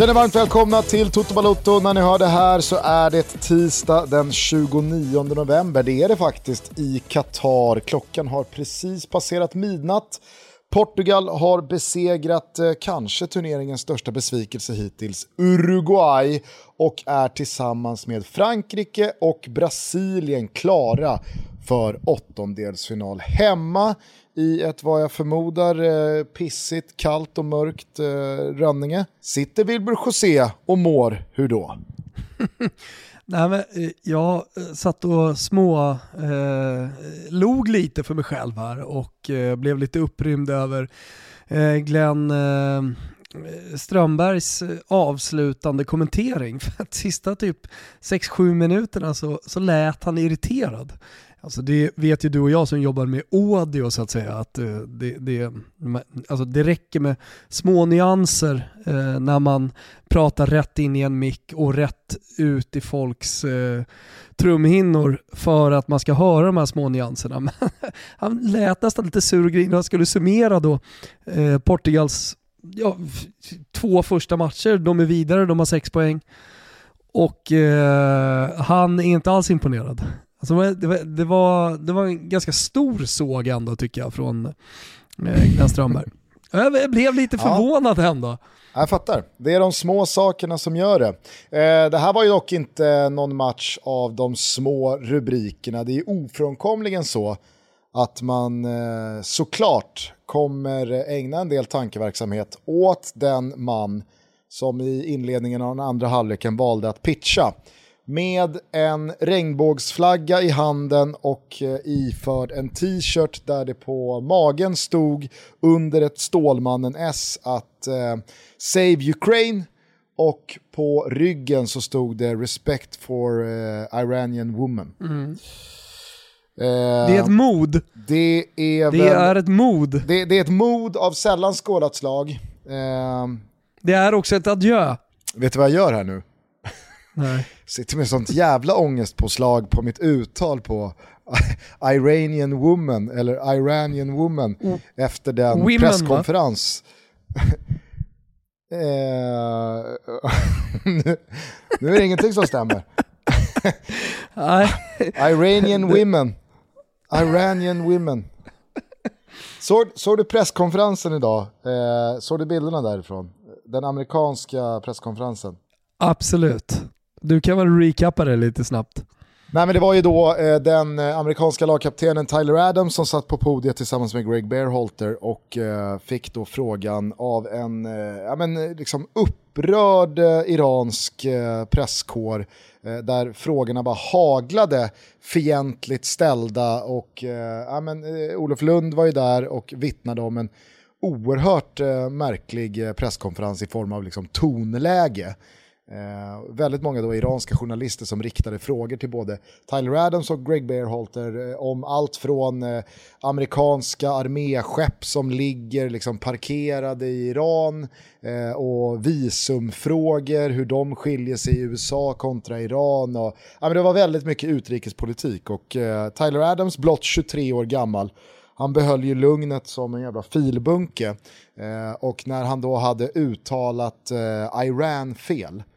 Känner varmt välkomna till Toto Balotto. När ni hör det här så är det tisdag den 29 november. Det är det faktiskt i Qatar. Klockan har precis passerat midnatt. Portugal har besegrat eh, kanske turneringens största besvikelse hittills, Uruguay, och är tillsammans med Frankrike och Brasilien klara för åttondelsfinal hemma i ett vad jag förmodar eh, pissigt, kallt och mörkt eh, Rönninge. Sitter Wilbur José och mår hur då? Nej, men eh, jag eh, satt och små eh, log lite för mig själv här och eh, blev lite upprymd över eh, Glenn eh, Strömbergs eh, avslutande kommentering. För att sista typ 6-7 minuterna så, så lät han irriterad. Alltså det vet ju du och jag som jobbar med audio så att säga, att eh, det, det, alltså det räcker med små nyanser eh, när man pratar rätt in i en mick och rätt ut i folks eh, trumhinnor för att man ska höra de här små nyanserna. Men han lät nästan lite sur och grinig. Han skulle summera då eh, Portugals ja, två första matcher. De är vidare, de har sex poäng. Och eh, han är inte alls imponerad. Alltså det, var, det, var, det var en ganska stor såg ändå tycker jag från eh, Glenn Strömberg. Jag blev lite förvånad ja. ändå. Jag fattar. Det är de små sakerna som gör det. Eh, det här var ju dock inte någon match av de små rubrikerna. Det är ofrånkomligen så att man eh, såklart kommer ägna en del tankeverksamhet åt den man som i inledningen av den andra halvleken valde att pitcha med en regnbågsflagga i handen och eh, iförd en t-shirt där det på magen stod under ett Stålmannen S att eh, Save Ukraine och på ryggen så stod det Respect for uh, Iranian Woman. Mm. Eh, det är ett mod. Det är, det är ett mod. Det, det, är ett mod av sällan skådat slag. Eh, det är också ett adjö. Vet du vad jag gör här nu? Nej. Sitter med sånt jävla ångestpåslag på mitt uttal på Iranian woman eller Iranian woman mm. efter den Women, presskonferens. eh, nu, nu är det ingenting som stämmer. Iranian women. Iranian women. Såg, såg du presskonferensen idag? Eh, såg du bilderna därifrån? Den amerikanska presskonferensen? Absolut. Du kan väl recappa det lite snabbt? Nej men det var ju då eh, den eh, amerikanska lagkaptenen Tyler Adams som satt på podiet tillsammans med Greg Bearholter och eh, fick då frågan av en eh, ja, men, eh, liksom upprörd eh, iransk eh, presskår där frågorna bara haglade fientligt ställda och ja, men, Olof Lund var ju där och vittnade om en oerhört märklig presskonferens i form av liksom tonläge. Eh, väldigt många då iranska journalister som riktade frågor till både Tyler Adams och Greg Bearhalter eh, om allt från eh, amerikanska arméskepp som ligger liksom parkerade i Iran eh, och visumfrågor, hur de skiljer sig i USA kontra Iran. Och, ja, men det var väldigt mycket utrikespolitik och eh, Tyler Adams, blott 23 år gammal, han behöll ju lugnet som en jävla filbunke. Eh, och när han då hade uttalat eh, Iran fel Eh,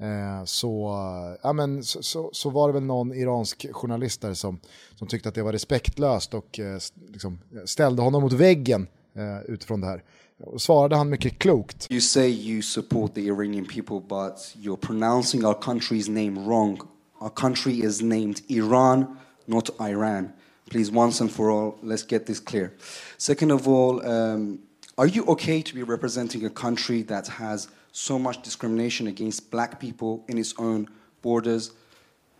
Eh, så, ja, men, så, så, så, var det väl någon iransk journalist där som, som tyckte att det var respektlöst och eh, liksom ställde honom mot väggen eh, utifrån det här. Och svarade han mycket klokt. You say you support the Iranian people but you're pronouncing our country's name wrong. Our country is named Iran, not Iran. Please, once and for all, let's get this clear. Second of all, um, are you okay to be representing a country that has so much discrimination against black people in its own borders.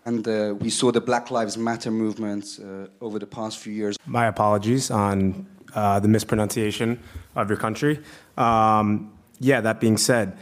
And uh, we saw the Black Lives Matter movement uh, over the past few years. My apologies on uh, the mispronunciation of your country. Um, yeah, that being said,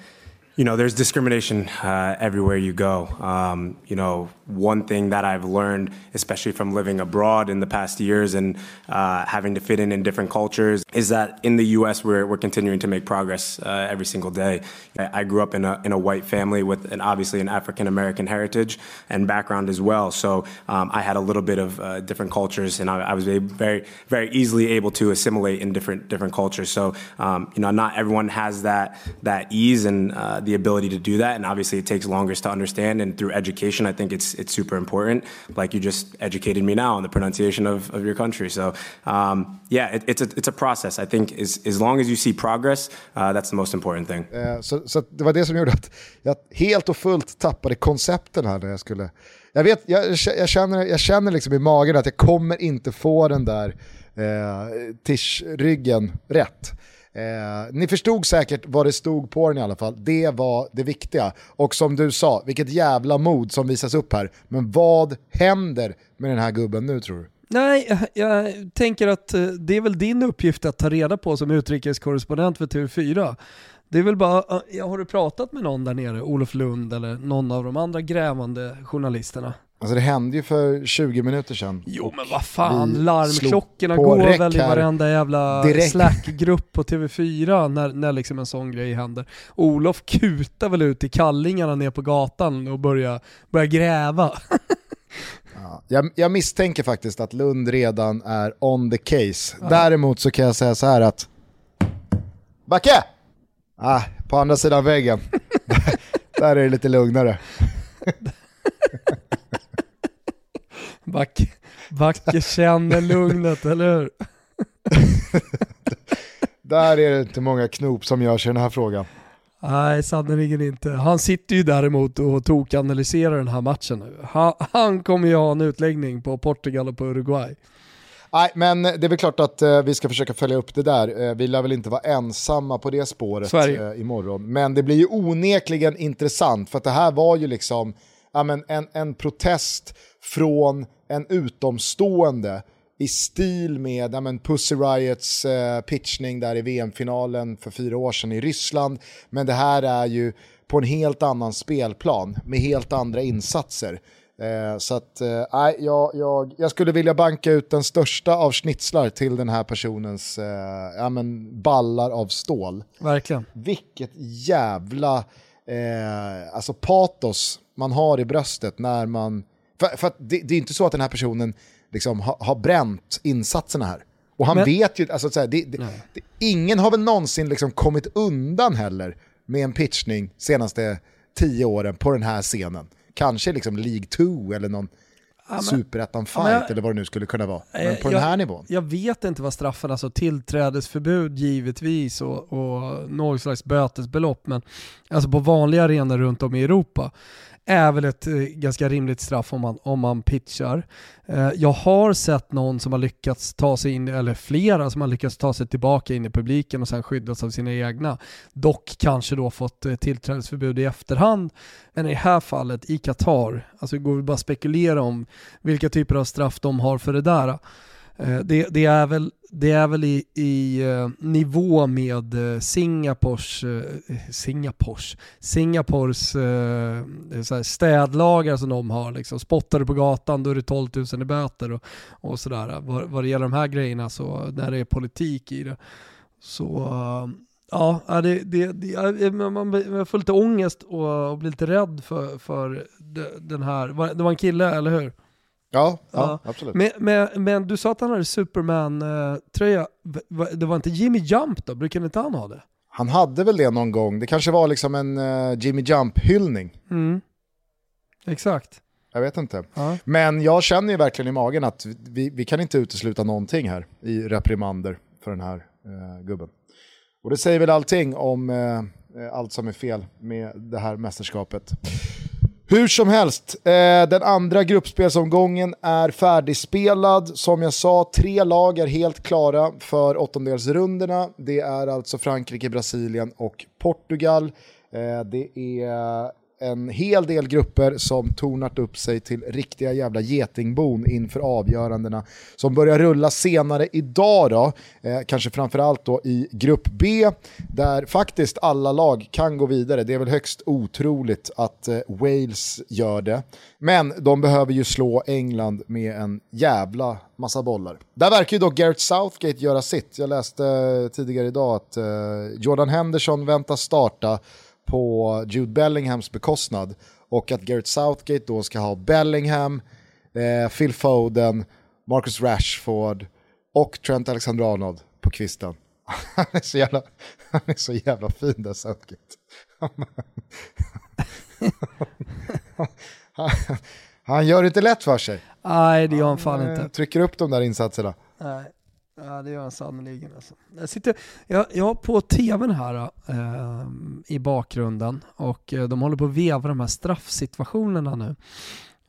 you know, there's discrimination uh, everywhere you go. Um, you know, one thing that I've learned, especially from living abroad in the past years and uh, having to fit in in different cultures, is that in the U.S. we're, we're continuing to make progress uh, every single day. I, I grew up in a, in a white family with an, obviously an African American heritage and background as well. So um, I had a little bit of uh, different cultures, and I, I was very, very easily able to assimilate in different different cultures. So um, you know, not everyone has that that ease and uh, the ability to do that, and obviously it takes longer to understand. And through education, I think it's it's super important. Like you just educated me now on the pronunciation of, of your country. So um, yeah, it, it's a it's a process. I think as as long as you see progress, uh, that's the most important thing. Uh, så, so det var det som gjorde att jag helt och fullt tappade koncepten här när jag skulle jag, vet, jag, jag, känner, jag känner liksom i magen att jag kommer inte få den där eh, Tisch-ryggen rätt. Eh, ni förstod säkert vad det stod på den i alla fall. Det var det viktiga. Och som du sa, vilket jävla mod som visas upp här. Men vad händer med den här gubben nu tror du? Nej, jag tänker att eh, det är väl din uppgift att ta reda på som utrikeskorrespondent för TV4. Det är väl bara, eh, har du pratat med någon där nere, Olof Lund eller någon av de andra grävande journalisterna? Alltså det hände ju för 20 minuter sedan. Jo men vad fan, larmklockorna går väl i varenda jävla slackgrupp på TV4 när, när liksom en sån grej händer. Olof kutar väl ut i kallingarna ner på gatan och börjar, börjar gräva. ja, jag, jag, misstänker faktiskt att Lund redan är on the case. Ja. Däremot så kan jag säga så här att... Backe! Ah, på andra sidan väggen. Där är det lite lugnare. Backe, Backe känner lugnet, eller hur? Där är det inte många knop som görs i den här frågan. Nej, sannerligen inte. Han sitter ju däremot och tokanalyserar den här matchen nu. Han, han kommer ju ha en utläggning på Portugal och på Uruguay. Nej, men det är väl klart att uh, vi ska försöka följa upp det där. Uh, vi lär väl inte vara ensamma på det spåret uh, imorgon. Men det blir ju onekligen intressant, för att det här var ju liksom ja, men en, en protest från en utomstående i stil med ja, men Pussy Riots eh, pitchning där i VM-finalen för fyra år sedan i Ryssland. Men det här är ju på en helt annan spelplan med helt andra insatser. Eh, så att, eh, jag, jag, jag skulle vilja banka ut den största av schnitzlar till den här personens eh, ja, men ballar av stål. Verkligen. Vilket jävla eh, alltså patos man har i bröstet när man för, för det, det, är inte så att den här personen liksom har, har bränt insatserna här. Och han Men, vet ju, alltså, så här, det, det, ingen har väl någonsin liksom kommit undan heller med en pitchning senaste tio åren på den här scenen. Kanske liksom League 2 eller någon ja, superettan-fight ja, eller vad det nu skulle kunna vara. Men på jag, den här nivån. Jag vet inte vad straffen, alltså tillträdesförbud givetvis och, och något slags bötesbelopp, men alltså på vanliga arenor runt om i Europa är väl ett eh, ganska rimligt straff om man, om man pitchar. Eh, jag har sett någon som har lyckats ta sig in, eller flera som har lyckats ta sig tillbaka in i publiken och sen skyddats av sina egna. Dock kanske då fått eh, tillträdesförbud i efterhand. Men i det här fallet, i Qatar, alltså det går väl bara att spekulera om vilka typer av straff de har för det där. Eh, det, det, är väl, det är väl i, i eh, nivå med eh, Singapores, Singapores, Singapores städlagar som de har. Liksom. Spottar du på gatan då är det 12 000 i böter och, och sådär. Vad, vad det gäller de här grejerna, så när det är politik i det, så Ja, det, det, det, man får lite ångest och, och blir lite rädd för, för den här, det var en kille, eller hur? Ja, ja, absolut. Men, men, men, du sa att han hade Superman-tröja. Det var inte Jimmy Jump då? Brukade inte han ha det? Han hade väl det någon gång. Det kanske var liksom en uh, Jimmy Jump-hyllning. Mm. Exakt. Jag vet inte. Ja. Men jag känner ju verkligen i magen att vi, vi kan inte utesluta någonting här i reprimander för den här uh, gubben. Och det säger väl allting om uh, allt som är fel med det här mästerskapet. Hur som helst, eh, den andra gruppspelsomgången är färdigspelad. Som jag sa, tre lag är helt klara för åttondelsrundorna. Det är alltså Frankrike, Brasilien och Portugal. Eh, det är en hel del grupper som tornat upp sig till riktiga jävla getingbon inför avgörandena som börjar rulla senare idag då, eh, kanske framförallt då i grupp B där faktiskt alla lag kan gå vidare. Det är väl högst otroligt att eh, Wales gör det. Men de behöver ju slå England med en jävla massa bollar. Där verkar ju dock Gareth Southgate göra sitt. Jag läste eh, tidigare idag att eh, Jordan Henderson väntas starta på Jude Bellinghams bekostnad och att Garrett Southgate då ska ha Bellingham, eh, Phil Foden, Marcus Rashford och Trent Alexander-Arnold på kvisten. Han är så jävla, han är så jävla fin där Southgate. han, han gör det inte lätt för sig. Nej, det gör han fan inte. Trycker upp de där insatserna. Nej. Ja det gör han sannerligen. Alltså. Jag, sitter, jag, jag har på tvn här eh, i bakgrunden och eh, de håller på att veva de här straffsituationerna nu.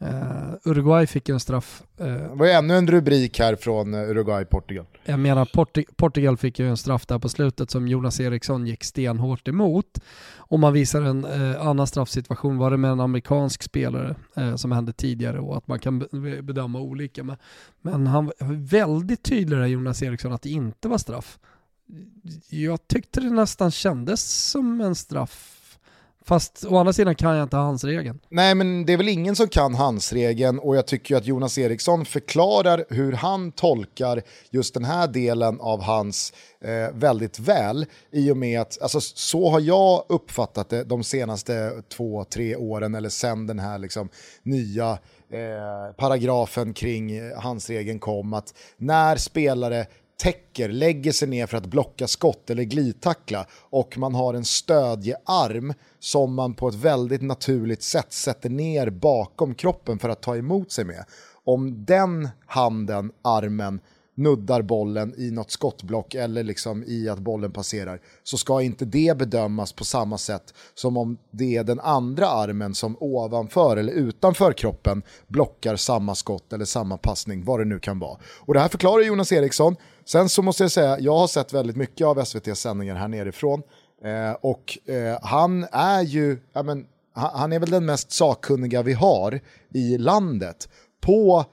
Uh, Uruguay fick en straff. Uh, det var ännu en rubrik här från Uruguay-Portugal. Jag menar Porti Portugal fick ju en straff där på slutet som Jonas Eriksson gick stenhårt emot. Och man visar en uh, annan straffsituation, var det med en amerikansk spelare som hände tidigare och att man kan bedöma olika. Men, men han var väldigt tydlig där Jonas Eriksson att det inte var straff. Jag tyckte det nästan kändes som en straff Fast å andra sidan kan jag inte hans regeln. Nej men det är väl ingen som kan hans regeln och jag tycker att Jonas Eriksson förklarar hur han tolkar just den här delen av hans eh, väldigt väl. I och med att, alltså så har jag uppfattat det de senaste två, tre åren eller sen den här liksom nya eh, paragrafen kring eh, hans regeln kom. Att när spelare täcker, lägger sig ner för att blocka skott eller glidtackla och man har en stödjearm som man på ett väldigt naturligt sätt sätter ner bakom kroppen för att ta emot sig med. Om den handen, armen, nuddar bollen i något skottblock eller liksom i att bollen passerar så ska inte det bedömas på samma sätt som om det är den andra armen som ovanför eller utanför kroppen blockar samma skott eller samma passning, vad det nu kan vara. Och det här förklarar Jonas Eriksson. Sen så måste jag säga, jag har sett väldigt mycket av SVTs sändningar här nerifrån eh, och eh, han är ju, ja, men, han är väl den mest sakkunniga vi har i landet på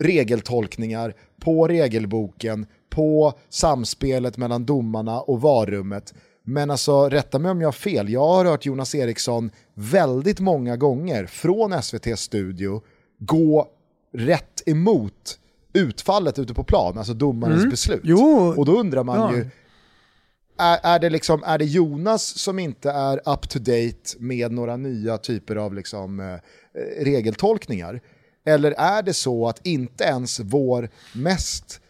regeltolkningar, på regelboken, på samspelet mellan domarna och varummet. Men alltså, rätta mig om jag har fel, jag har hört Jonas Eriksson väldigt många gånger från SVT studio gå rätt emot utfallet ute på plan, alltså domarens mm. beslut. Jo. Och då undrar man ja. ju, är, är, det liksom, är det Jonas som inte är up to date med några nya typer av liksom, eh, regeltolkningar? Eller är det så att inte ens vår mest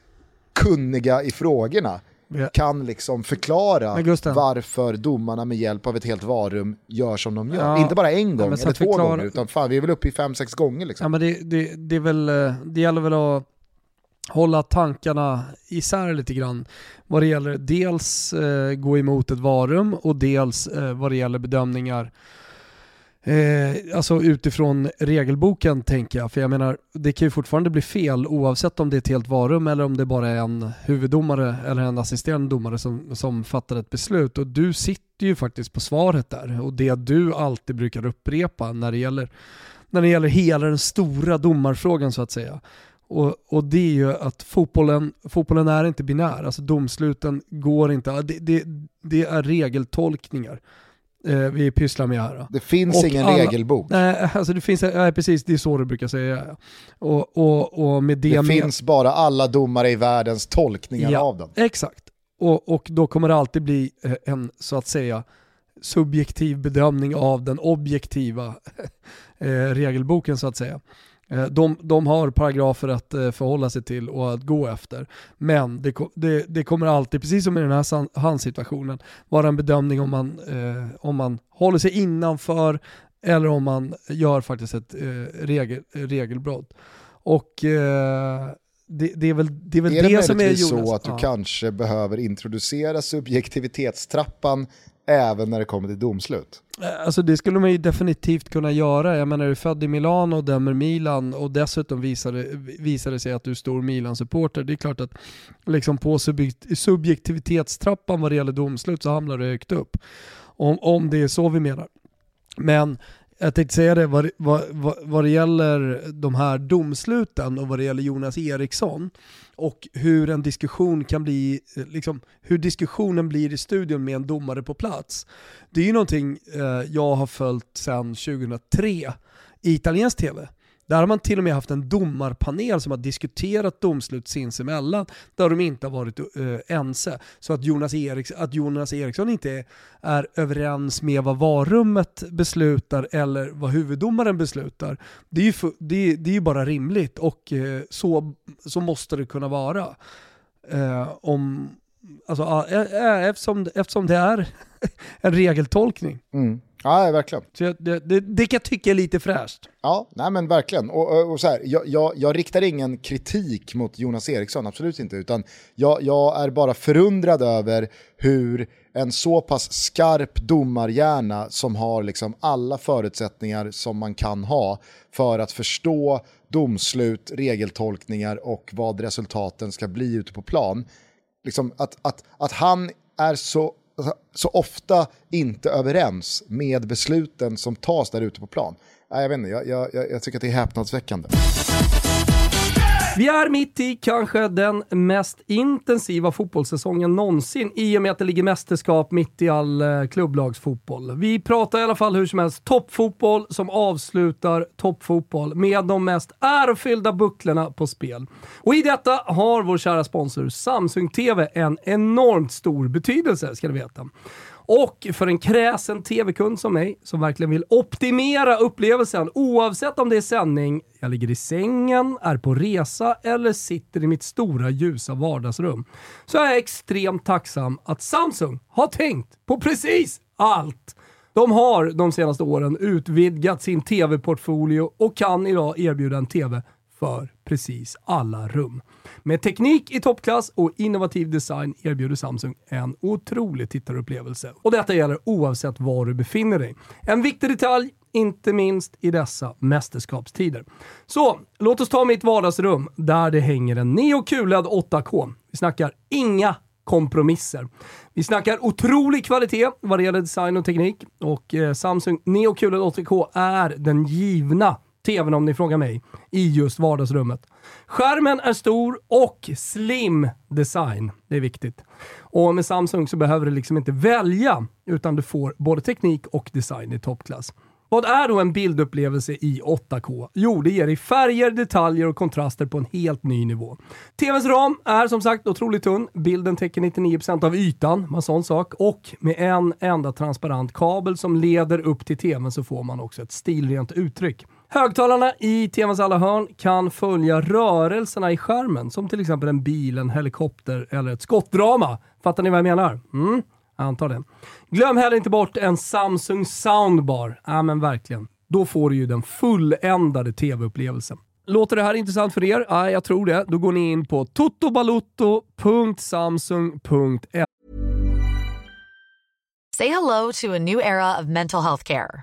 kunniga i frågorna ja. kan liksom förklara varför domarna med hjälp av ett helt varum gör som de gör. Ja. Inte bara en gång eller två förklara... gånger, utan fan vi är väl uppe i fem, sex gånger. Liksom. Ja, men det, det, det, är väl, eh, det gäller väl att hålla tankarna isär lite grann vad det gäller dels eh, gå emot ett varum och dels eh, vad det gäller bedömningar Eh, alltså utifrån regelboken tänker jag, för jag menar det kan ju fortfarande bli fel oavsett om det är ett helt varum eller om det bara är en huvuddomare eller en assisterande domare som, som fattar ett beslut. Och du sitter ju faktiskt på svaret där och det du alltid brukar upprepa när det gäller, när det gäller hela den stora domarfrågan så att säga. Och, och det är ju att fotbollen, fotbollen är inte binär, alltså domsluten går inte, det, det, det är regeltolkningar vi pysslar med här. Det finns och ingen alla, regelbok. Nej, alltså det finns, nej, precis, det är så du brukar säga. Och, och, och med det det med, finns bara alla domare i världens tolkningar ja, av den. Exakt, och, och då kommer det alltid bli eh, en, så att säga, subjektiv bedömning av den objektiva eh, regelboken så att säga. Eh, de, de har paragrafer att eh, förhålla sig till och att gå efter. Men det, det, det kommer alltid, precis som i den här handsituationen, vara en bedömning om man, eh, om man håller sig innanför eller om man gör faktiskt ett eh, regel, regelbrott. Och eh, det, det, är väl det, är väl är det, det som är Jonas. så att du ja. kanske behöver introducera subjektivitetstrappan även när det kommer till domslut? Eh, alltså det skulle man ju definitivt kunna göra. Jag menar, du född i Milano och dömer Milan och dessutom visar det, visar det sig att du är stor Milan-supporter. Det är klart att liksom på subjektivitetstrappan vad det gäller domslut så hamnar du högt upp. Om, om det är så vi menar. Men Jag tänkte säga det, vad, vad, vad, vad det gäller de här domsluten och vad det gäller Jonas Eriksson och hur en diskussion kan bli, eh, liksom, hur diskussionen blir i studion med en domare på plats. Det är ju någonting eh, jag har följt sedan 2003 i italiensk tv. Där har man till och med haft en domarpanel som har diskuterat domslut sinsemellan, där de inte har varit uh, ense. Så att Jonas, Eriks, att Jonas Eriksson inte är överens med vad varummet beslutar eller vad huvuddomaren beslutar, det är ju, det, det är ju bara rimligt och uh, så, så måste det kunna vara. Uh, om, alltså, eftersom, eftersom det är en regeltolkning. Mm. Ja, verkligen. Så det, det, det, kan jag tycka är lite fräscht. Ja, nej men verkligen. Och, och så här, jag, jag, jag, riktar ingen kritik mot Jonas Eriksson, absolut inte. Utan jag, jag är bara förundrad över hur en så pass skarp domarhjärna som har liksom alla förutsättningar som man kan ha för att förstå domslut, regeltolkningar och vad resultaten ska bli ute på plan. Liksom att, att, att han är så Alltså, så ofta inte överens med besluten som tas där ute på plan. Jag, vet inte, jag, jag, jag tycker att det är häpnadsväckande. Vi är mitt i kanske den mest intensiva fotbollssäsongen någonsin i och med att det ligger mästerskap mitt i all eh, klubblagsfotboll. Vi pratar i alla fall hur som helst toppfotboll som avslutar toppfotboll med de mest ärofyllda bucklorna på spel. Och i detta har vår kära sponsor Samsung TV en enormt stor betydelse, ska ni veta. Och för en kräsen tv-kund som mig, som verkligen vill optimera upplevelsen oavsett om det är sändning, jag ligger i sängen, är på resa eller sitter i mitt stora ljusa vardagsrum, så är jag extremt tacksam att Samsung har tänkt på precis allt. De har de senaste åren utvidgat sin tv-portfolio och kan idag erbjuda en tv för precis alla rum. Med teknik i toppklass och innovativ design erbjuder Samsung en otrolig tittarupplevelse. Och detta gäller oavsett var du befinner dig. En viktig detalj, inte minst i dessa mästerskapstider. Så, låt oss ta mitt vardagsrum där det hänger en Neo QLED 8K. Vi snackar inga kompromisser. Vi snackar otrolig kvalitet vad det gäller design och teknik och eh, Samsung Neo QLED 8K är den givna tvn om ni frågar mig, i just vardagsrummet. Skärmen är stor och slim design. Det är viktigt. Och med Samsung så behöver du liksom inte välja, utan du får både teknik och design i toppklass. Vad är då en bildupplevelse i 8K? Jo, det ger dig färger, detaljer och kontraster på en helt ny nivå. TVns ram är som sagt otroligt tunn. Bilden täcker 99% av ytan, en sån sak. Och med en enda transparent kabel som leder upp till TVn så får man också ett stilrent uttryck. Högtalarna i TVns alla hörn kan följa rörelserna i skärmen, som till exempel en bil, en helikopter eller ett skottdrama. Fattar ni vad jag menar? Mm, jag antar det. Glöm heller inte bort en Samsung Soundbar. Ja men verkligen. Då får du ju den fulländade tv-upplevelsen. Låter det här intressant för er? Ja, jag tror det. Då går ni in på totobalutto.samsung.se. Say hello to a new era of mental health care.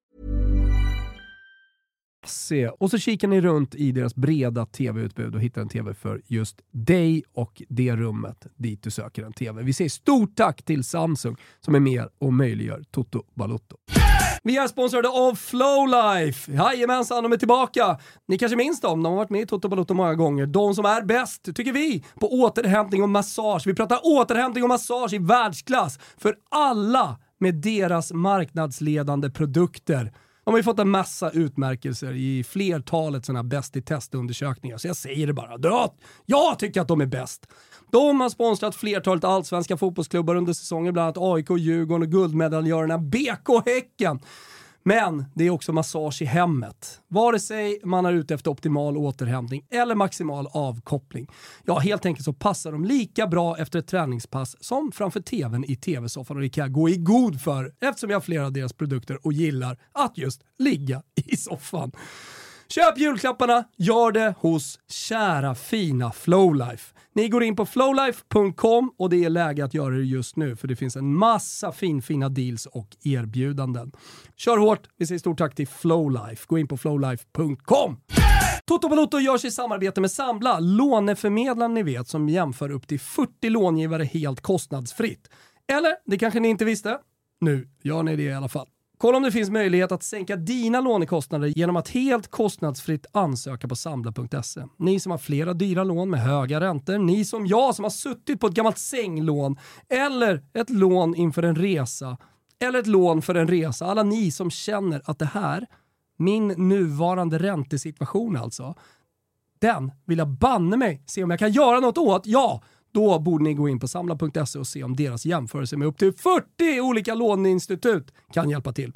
Och så kikar ni runt i deras breda tv-utbud och hittar en tv för just dig och det rummet dit du söker en tv. Vi säger stort tack till Samsung som är med och möjliggör Toto Balotto. Vi är sponsrade av Flowlife. Jajamensan, de är tillbaka. Ni kanske minns dem, de har varit med i Toto Balotto många gånger. De som är bäst, tycker vi, på återhämtning och massage. Vi pratar återhämtning och massage i världsklass för alla med deras marknadsledande produkter. De har ju fått en massa utmärkelser i flertalet sådana bäst i testundersökningar, så jag säger det bara. Jag tycker att de är bäst. De har sponsrat flertalet allsvenska fotbollsklubbar under säsongen, bland annat AIK, Djurgården och guldmedaljörerna BK Häcken. Men det är också massage i hemmet. Vare sig man är ute efter optimal återhämtning eller maximal avkoppling. Ja, helt enkelt så passar de lika bra efter ett träningspass som framför tvn i tv-soffan och det kan jag gå i god för eftersom jag har flera av deras produkter och gillar att just ligga i soffan. Köp julklapparna, gör det hos kära fina Flowlife. Ni går in på flowlife.com och det är läge att göra det just nu för det finns en massa finfina deals och erbjudanden. Kör hårt, vi säger stort tack till Flowlife. Gå in på flowlife.com. Toto Balotto görs i samarbete med Sambla, låneförmedlaren ni vet som jämför upp till 40 långivare helt kostnadsfritt. Eller, det kanske ni inte visste? Nu gör ni det i alla fall. Kolla om det finns möjlighet att sänka dina lånekostnader genom att helt kostnadsfritt ansöka på Sambla.se. Ni som har flera dyra lån med höga räntor, ni som jag som har suttit på ett gammalt sänglån eller ett lån inför en resa eller ett lån för en resa. Alla ni som känner att det här, min nuvarande räntesituation alltså, den vill jag banne mig se om jag kan göra något åt. Ja, då borde ni gå in på samla.se och se om deras jämförelse med upp till 40 olika låneinstitut kan hjälpa till.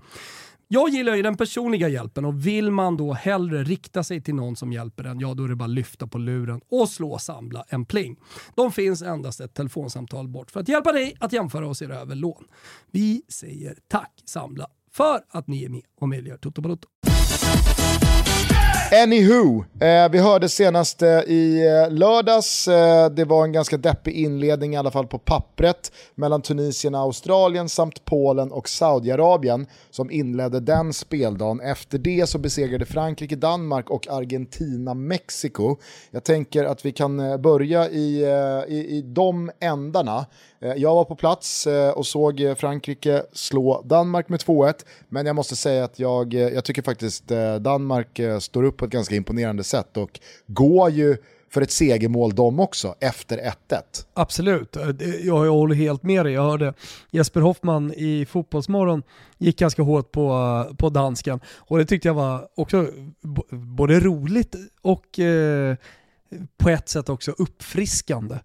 Jag gillar ju den personliga hjälpen och vill man då hellre rikta sig till någon som hjälper en, ja då är det bara att lyfta på luren och slå Samla en pling. De finns endast ett telefonsamtal bort för att hjälpa dig att jämföra och se över lån. Vi säger tack Samla för att ni är med och möjliggör Toto Balotto. Anywho, eh, vi hörde senast eh, i eh, lördags, eh, det var en ganska deppig inledning i alla fall på pappret mellan Tunisien och Australien samt Polen och Saudiarabien som inledde den speldagen. Efter det så besegrade Frankrike Danmark och Argentina Mexiko. Jag tänker att vi kan eh, börja i, eh, i, i de ändarna. Eh, jag var på plats eh, och såg eh, Frankrike slå Danmark med 2-1, men jag måste säga att jag, eh, jag tycker faktiskt eh, Danmark står upp på ett ganska imponerande sätt och går ju för ett segermål de också, efter 1-1. Absolut, eh, jag, håller helt med dig. Jag hörde Jesper Hoffman i Fotbollsmorgon gick ganska hårt på, eh, på dansken och det tyckte jag var också både roligt och eh, på ett sätt också uppfriskande.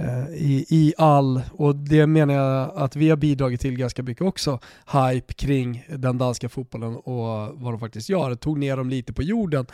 Eh, i, i all, och det menar jag att vi har bidragit till ganska mycket också, hype kring den danska fotbollen och vad de faktiskt gör. tog ner dem lite på jorden,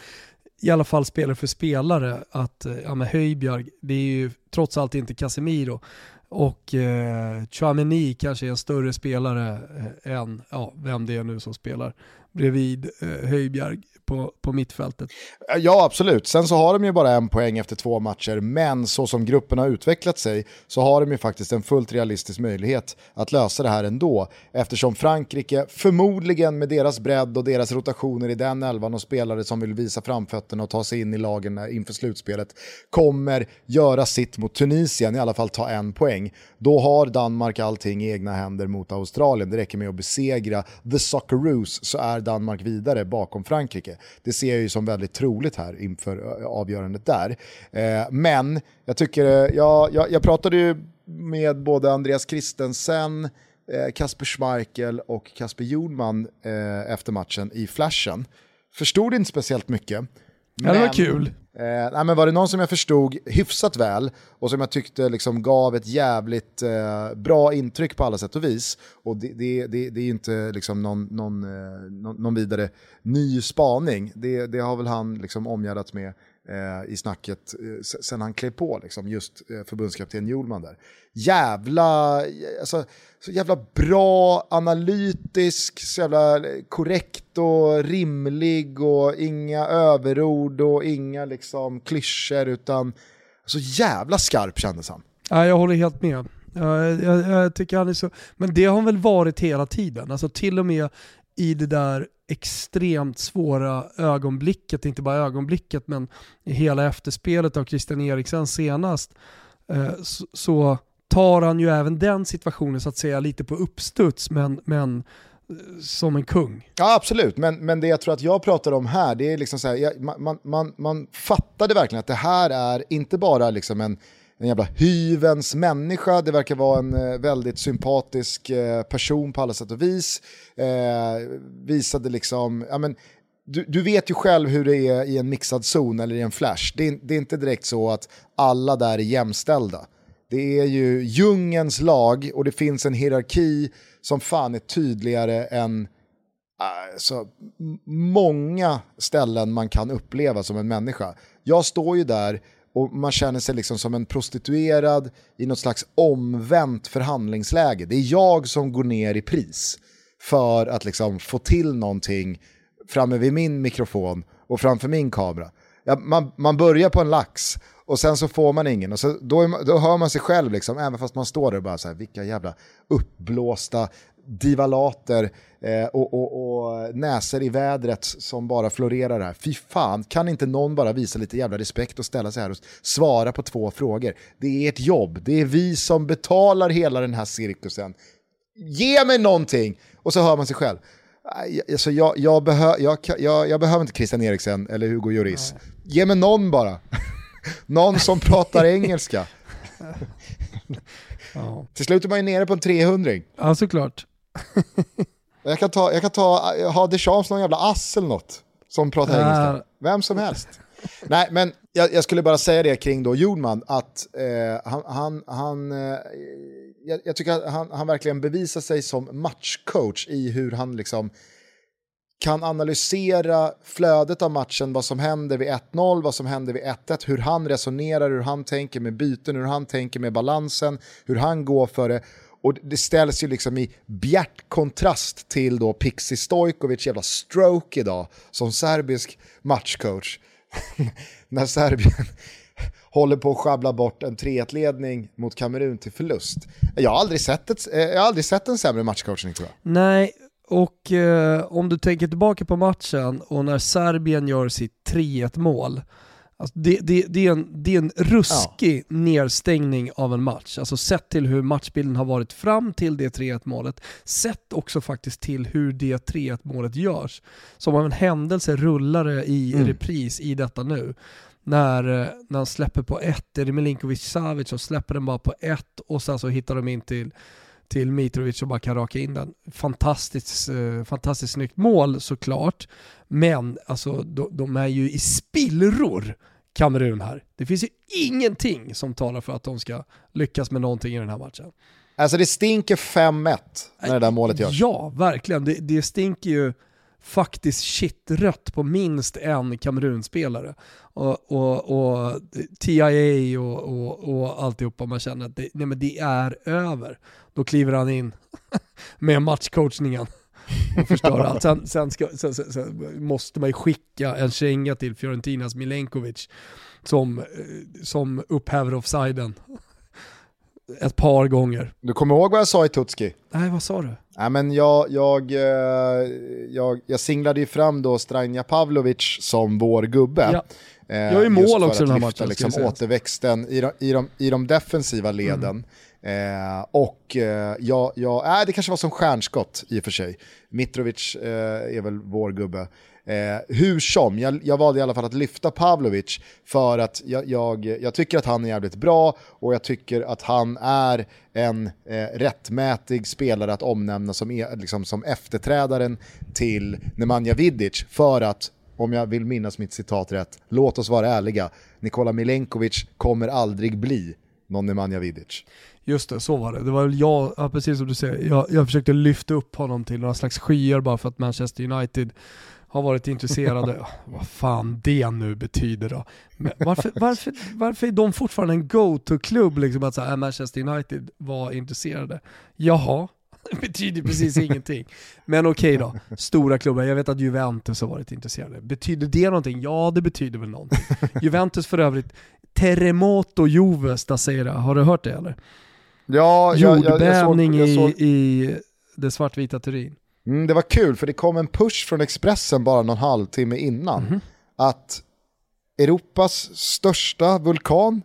i alla fall spelare för spelare, att eh, ja, men Höjbjerg, det är ju trots allt inte Casemiro och eh, Chouameni kanske är en större spelare eh, än, ja, vem det är nu som spelar bredvid eh, Höjbjerg på, på mittfältet. Eh, ja, absolut. Sen så har de ju bara en poäng efter två matcher, men så som gruppen har utvecklat sig så har de ju faktiskt en fullt realistisk möjlighet att lösa det här ändå. Eftersom Frankrike, förmodligen med deras bredd och deras rotationer i den elvan och spelare som vill visa framfötterna och ta sig in i lagen eh, inför slutspelet, kommer göra sitt mot Tunisien, i alla fall ta en poäng. Då har Danmark allting i egna händer mot Australien. Det räcker med att besegra the Socceroos så är Danmark vidare bakom Frankrike. Det ser jag ju som väldigt troligt här inför avgörandet där. Eh, men jag tycker, jag, jag, jag pratade ju med både Andreas Christensen, eh, Kasper Schmeichel och Kasper Jonman eh, efter matchen i flashen. Förstod inte speciellt mycket. Ja, det var kul. Eh, nej, men var det någon som jag förstod hyfsat väl och som jag tyckte liksom gav ett jävligt eh, bra intryck på alla sätt och vis. Och det, det, det, det är inte liksom någon, någon, eh, någon, någon, vidare ny spaning. Det, det har väl han liksom omgärdat med eh, i snacket eh, sen han klev på, liksom, just eh, förbundskapten Hjulman där. Jävla, eh, alltså, så jävla bra, analytisk, så jävla eh, korrekt och rimlig och inga överord och inga liksom klyschor utan så jävla skarp kändes han. Ja, jag håller helt med. Jag, jag, jag, tycker han är så, men det har han väl varit hela tiden. Alltså till och med i det där extremt svåra ögonblicket, inte bara ögonblicket men i hela efterspelet av Christian Eriksen senast, eh, så tar han ju även den situationen så att säga lite på uppstuds men, men eh, som en kung. Ja absolut, men, men det jag tror att jag pratar om här, det är liksom så här, man, man, man fattade verkligen att det här är inte bara liksom en en jävla hyvens människa, det verkar vara en eh, väldigt sympatisk eh, person på alla sätt och vis. Eh, visade liksom, ja men, du, du, vet ju själv hur det är i en mixad zon eller i en flash. Det är, det är, inte direkt så att alla där är jämställda. Det är ju djungens lag och det finns en hierarki som fan är tydligare än alltså, många ställen man kan uppleva som en människa. Jag står ju där och man känner sig liksom som en prostituerad i något slags omvänt förhandlingsläge. Det är jag som går ner i pris för att liksom få till någonting framme vid min mikrofon och framför min kamera. Ja, man, man börjar på en lax och sen så får man ingen och så, då, man, då hör man sig själv, liksom, även fast man står där och bara så här, vilka jävla uppblåsta divalater eh, och, och, och näser i vädret som bara florerar här. Fy fan, kan inte någon bara visa lite jävla respekt och ställa sig här och svara på två frågor? Det är ett jobb, det är vi som betalar hela den här cirkusen. Ge mig någonting! Och så hör man sig själv. Alltså jag, jag, behö, jag, jag, jag behöver inte Christian Eriksen eller Hugo Lloris. Ge mig någon bara. någon som pratar engelska. Ja. Till slut är man ju nere på en 300. Ja, såklart. jag kan ta, jag kan ta, ha Deschamps någon jävla ass eller något som pratar uh. engelska. Vem som helst. Nej, men jag, jag, skulle bara säga det kring då Jordman, att eh, han, han, han eh, jag, jag, tycker att han, han verkligen bevisar sig som matchcoach i hur han liksom kan analysera flödet av matchen, vad som händer vid 1-0, vad som händer vid 1-1, hur han resonerar, hur han tänker med byten, hur han tänker med balansen, hur han går för det. Och det ställs ju liksom i bjärt kontrast till då Pixi Stojkovic jävla stroke idag som serbisk matchcoach. När Serbien håller på att sjabbla bort en 3-1-ledning mot Kamerun till förlust. Jag har aldrig sett, ett, eh, jag har aldrig sett en sämre matchcoachning tror jag. Nej, och eh, om du tänker tillbaka på matchen och när Serbien gör sitt 3-1 mål, Alltså det, det, det, är en, det är en ruskig ja. nedstängning av en match. Alltså sett till hur matchbilden har varit fram till det 3-1 målet, sett också faktiskt till hur det 3-1 målet görs. Som av en händelse rullar det i mm. repris i detta nu. När, när han släpper på ett, är det Milinkovic Savic som släpper den bara på ett och sen så hittar de in till till Mitrovic och bara kan raka in den. Fantastiskt, eh, fantastiskt snyggt mål såklart, men alltså de, de är ju i spillror Kamerun här. Det finns ju ingenting som talar för att de ska lyckas med någonting i den här matchen. Alltså det stinker 5-1 när det där målet görs. Ja, verkligen. Det, det stinker ju faktiskt shitrött på minst en Kamerunspelare. Och, och, och TIA och, och, och alltihopa, man känner att det, nej men det är över. Då kliver han in med matchcoachningen och förstör allt. Sen, sen, ska, sen, sen, måste man ju skicka en känga till Fiorentinas Milenkovic som, eh, som upphäver offsiden ett par gånger. Du kommer ihåg vad jag sa i Tutski? Nej, vad sa du? Nej, men jag, jag, eh, jag, jag singlade ju fram då Stranja Pavlovic som vår gubbe. Ja. Eh, jag är mål också den här matchen. Liksom, återväxten i de, i, de, i de defensiva leden. Mm. Eh, och eh, ja, ja, äh, det kanske var som stjärnskott i och för sig. Mitrovic eh, är väl vår gubbe. Eh, hur som, jag, jag valde i alla fall att lyfta Pavlovic för att jag, jag, jag, tycker att han är jävligt bra och jag tycker att han är en eh, rättmätig spelare att omnämna som, är, liksom, som efterträdaren till Nemanja Vidic för att om jag vill minnas mitt citat rätt, låt oss vara ärliga, Nikola Milenkovic kommer aldrig bli någon Nemanja Vidic. Just det, så var det. Det var väl jag, ja, precis som du säger, jag, jag försökte lyfta upp honom till några slags skyar bara för att Manchester United har varit intresserade. Vad fan det nu betyder då. Men varför, varför, varför är de fortfarande en go-to-klubb? Liksom att så här, Manchester United var intresserade. Jaha, det betyder precis ingenting. Men okej okay då, stora klubbar. Jag vet att Juventus har varit intresserade. Betyder det någonting? Ja, det betyder väl någonting. Juventus för övrigt, Terremoto Juve Stasera, har du hört det eller? Ja, Jordbävning jag, jag, såg, jag såg... i, i det svartvita Turin. Mm, det var kul för det kom en push från Expressen bara någon halvtimme innan. Mm. Att Europas största vulkan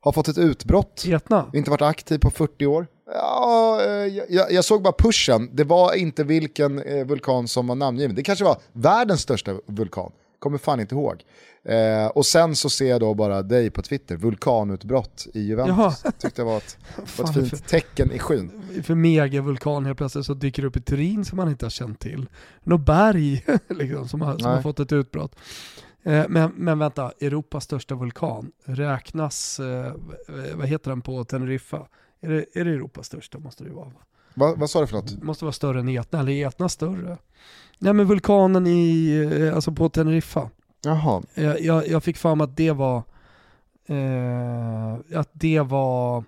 har fått ett utbrott. Etna. Inte varit aktiv på 40 år. Ja, eh, jag, jag, såg bara pushen, det var inte vilken eh, vulkan som var namngiven. Det kanske var världens största vulkan. Kommer fan inte ihåg. Eh, och sen så ser jag då bara dig på Twitter, vulkanutbrott i Juventus. Jaha. Tyckte det var ett, var ett fint tecken i skyn. för megavulkan helt plötsligt så dyker det upp i Turin som man inte har känt till. Något berg liksom, som, har, som har fått ett utbrott. Eh, Men, men vänta, Europas största vulkan räknas, eh, vad heter den på Teneriffa? Är det, är det Europas största måste det ju vara? va? Va, vad sa du för något? Måste vara större än Etna, eller är Etna större? Nej men vulkanen i, eh, alltså på Teneriffa. Jaha, Jag, jag, jag fick mig att det var, eh, att det var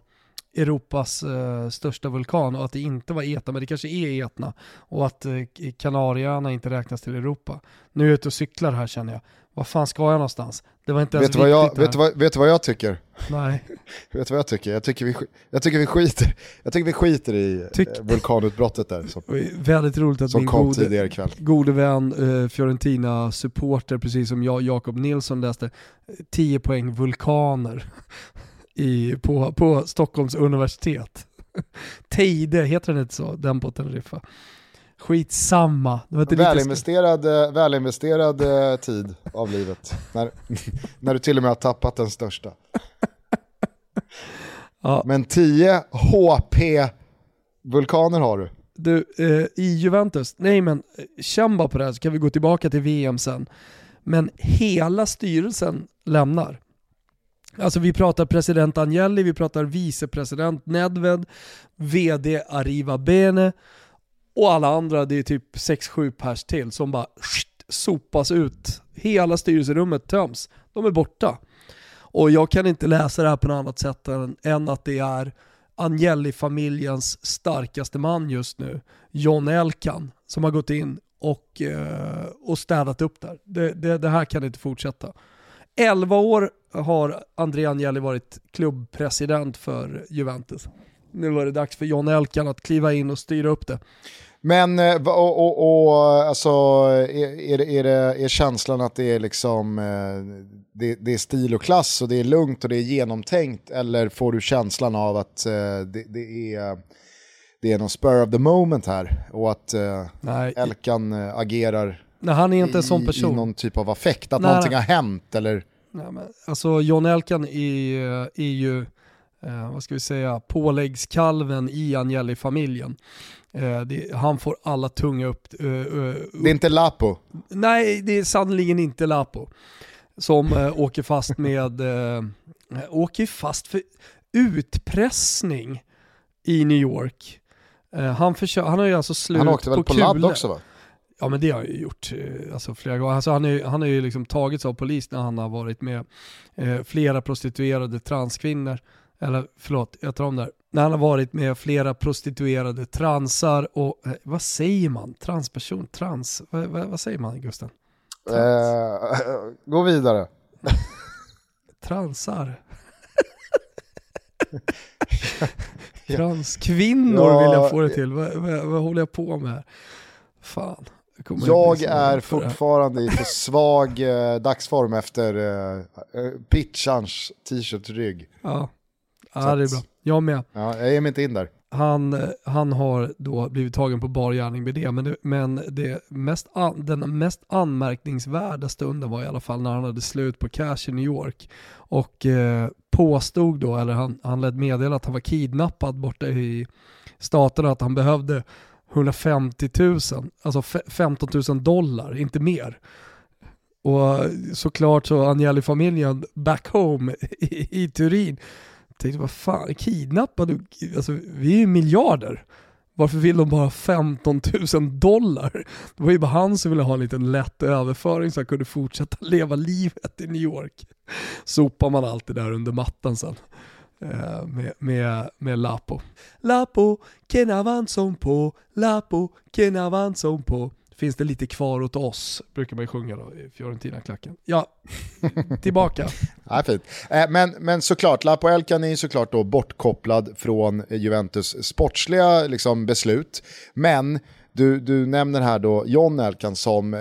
Europas eh, största vulkan och att det inte var Etna, men det kanske är Etna. Och att eh, Kanarieöarna inte räknas till Europa. Nu är jag ute och cyklar här känner jag. Vad fan ska jag någonstans? Det var inte ens vet vad jag, viktigt vet, du vad, vet du vad jag tycker? Nej. Vet du vad jag tycker? Jag tycker vi, jag tycker vi, skiter, jag tycker vi skiter i Tyck- eh, vulkanutbrottet där som, väldigt roligt att som min gode, gode vän, eh, Fiorentina-supporter, precis som jag, Jakob Nilsson läste, eh, 10 poäng vulkaner i, på, på Stockholms universitet. Teide, heter den inte så? Den på Teneriffa. Skitsamma. Det var inte Välinvesterad, eh, välinvesterad eh, tid av livet. När, när du till och med har tappat den största. Ja. Men 10 HP-vulkaner har du. Du, eh, i Juventus, nej men eh, känn bara på det här så kan vi gå tillbaka till VM sen. Men hela styrelsen lämnar. Alltså vi pratar president Agnelli, vi pratar vicepresident Nedved, vd Arriva Bene och alla andra, det är typ 6-7 pers till som bara sopas ut. Hela styrelserummet töms. De är borta. Och jag kan inte läsa det här på något annat sätt än, än att det är Agnelli-familjens starkaste man just nu, John Elkan, som har gått in och, eh, och städat upp där. Det, det, det här kan inte fortsätta. 11 år har André Agnelli varit klubbpresident för Juventus. Nu var det dags för John Elkan att kliva in och styra upp det. Men eh, och, och, och alltså, är, är, är, det, är känslan att det är, liksom, eh, det, det är stil och klass och det är lugnt och det är genomtänkt eller får du känslan av att eh, det, det, är, det är någon spur of the moment här och att Nej, Elkan agerar nej han är inte en sån person. i någon typ av affekt, att Nej, någonting har hänt eller Nej, men, alltså John Elkan är, är ju, eh, vad ska vi säga, påläggskalven i Agnelli-familjen. Eh, det, han får alla tunga upp, eh, eh, upp. det är inte Lapo. Nej, det är sannerligen inte Lapo. Som eh, åker fast med, eh, åker fast för utpressning i New York. Eh, han, försö- han har ju alltså slut Han åkte väl på, kulor. ladd också va? Ja men det har han ju gjort eh, alltså, flera gånger. Alltså, han, är, han har ju liksom tagits av polis när han har varit med eh, flera prostituerade transkvinnor. Eller förlåt, jag tar om där. När han har varit med flera prostituerade transar och, eh, vad säger man? Transperson? Trans? Vad, vad, vad säger man Gusten? Eh, gå vidare. Transar? Transkvinnor Ja, vill jag få det till. Vad, vad, vad håller jag på med här? Fan. Jag så är fortfarande i för svag eh, dagsform efter eh, eh, pitchans t-shirt-rygg. Ja, ja det är bra. Jag med. Ja, jag ger mig inte in där. Han, han har då blivit tagen på bar gärning med det, men, det, men det mest an, den mest anmärkningsvärda stunden var i alla fall när han hade slut på cash i New York och eh, påstod då, eller han, han lät meddela att han var kidnappad borta i staterna, att han behövde 150 000, alltså fe- 15 000 dollar, inte mer. Och såklart så Agnelli-familjen back home i, i Turin tänkte vad fan, kidnappad? Alltså, vi är ju miljarder. Varför vill de bara ha 15 000 dollar? Det var ju bara han som ville ha en liten lätt överföring så han kunde fortsätta leva livet i New York. Sopar man allt det där under mattan sen. Eh, med, med, med Lapo. Lapo, que avanza un på? Lapo, que avanza un på? Finns det lite kvar åt oss, brukar man ju sjunga då i Fiorentina-klacken. Ja, tillbaka. Ja, fint. Eh, men, men såklart, Lapo Elkan är såklart då bortkopplad från Juventus sportsliga liksom, beslut. Men du, du nämner här då John Elkan som eh,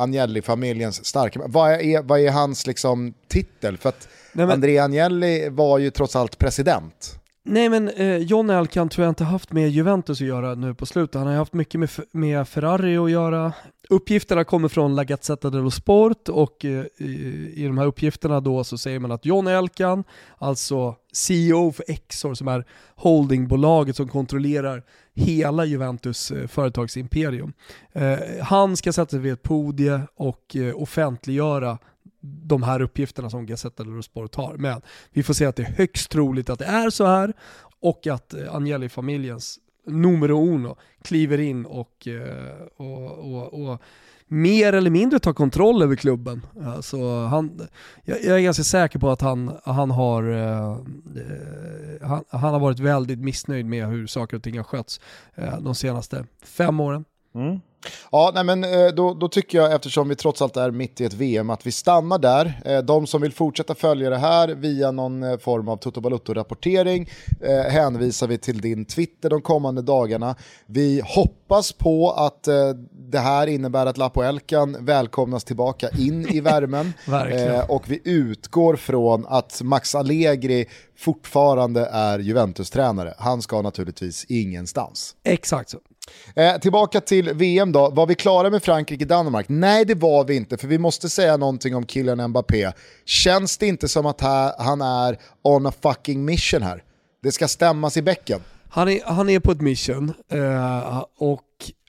Agnelli-familjens starka vad är, vad är hans liksom, titel? För att Nej, men- André Agnelli var ju trots allt president. Nej men eh, John Elkan tror jag inte haft med Juventus att göra nu på slutet. Han har haft mycket med, med Ferrari att göra. Uppgifterna kommer från La Gazzetta dello Sport och eh, i, i de här uppgifterna då så säger man att John Elkan, alltså CEO för Exor som är holdingbolaget som kontrollerar hela Juventus eh, företagsimperium. Eh, han ska sätta sig vid ett podie och eh, offentliggöra de här uppgifterna som Gazzetta dello Sport har. Men vi får se att det är högst troligt att det är så här och att eh, Agnelli-familjens numero uno kliver in och, eh, och, och, och mer eller mindre tar kontroll över klubben. Alltså han, jag, jag är ganska säker på att han, han, har, eh, han, han, har varit väldigt missnöjd med hur saker och ting har skötts eh, de senaste fem åren. Mm. Ja, nej men eh, då, då, tycker jag, eftersom vi trots allt är mitt i ett VM, att vi stannar där. Eh, de som vill fortsätta följa det här via någon eh, form av Toto Balutto-rapportering hänvisar vi till din Twitter de kommande dagarna. Vi hoppas på att det här innebär att Lapoelkan välkomnas tillbaka in i värmen. och vi utgår från att Max Allegri fortfarande är Juventus-tränare. Han ska naturligtvis ingenstans. Exakt så. Eh, tillbaka till VM då, var vi klara med Frankrike-Danmark? Nej det var vi inte, för vi måste säga någonting om killen Mbappé. Känns det inte som att han är on a fucking mission här? Det ska stämmas i bäcken. Han är, han är på ett mission eh, och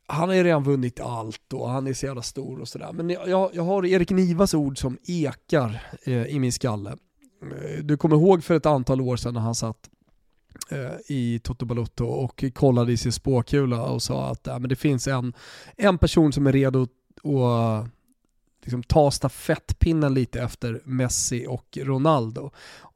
han har ju redan vunnit allt och han är så jävla stor och sådär. Men jag, jag har Erik Nivas ord som ekar eh, i min skalle. Eh, du kommer ihåg för ett antal år sedan när han satt Eh, i Toto Balotto och kollade i sin spåkula och sa att äh, men det finns en, en person som är redo att liksom, ta stafettpinnen lite efter Messi och Ronaldo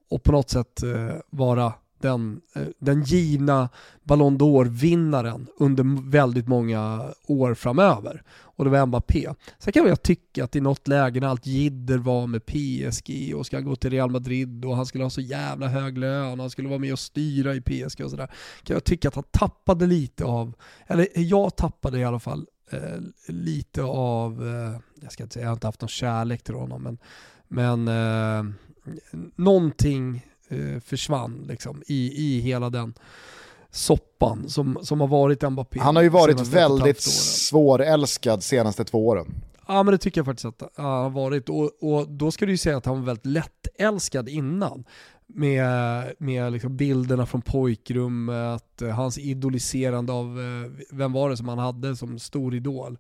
och på något sätt eh, vara den, eh, den givna Ballon d'Or-vinnaren under väldigt många år framöver. Och det var Mbappé. Sen kan jag tycka att i något läge när allt jidder var med PSG och ska gå till Real Madrid och han skulle ha så jävla hög lön och han skulle vara med och styra i PSG och sådär. Kan jag tycka att han tappade lite av, eller jag tappade i alla fall eh, lite av, eh, jag ska inte säga, jag har inte haft någon kärlek till honom men, men eh, någonting eh, försvann liksom, i, i hela den soppan som, som har varit Mbappé. Han har ju varit väldigt svårälskad senaste två åren. Ja men det tycker jag faktiskt att han har varit och, och då ska du ju säga att han var väldigt lättälskad innan. Med, med liksom bilderna från pojkrummet, hans idoliserande av, eh, vem var det som han hade som stor idol?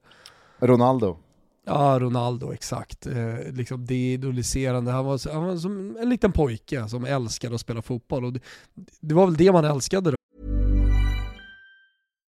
Ronaldo. Ja, Ronaldo, exakt. Eh, liksom det idoliserande. Han var, han var som en liten pojke som älskade att spela fotboll. Och det, det var väl det man älskade då.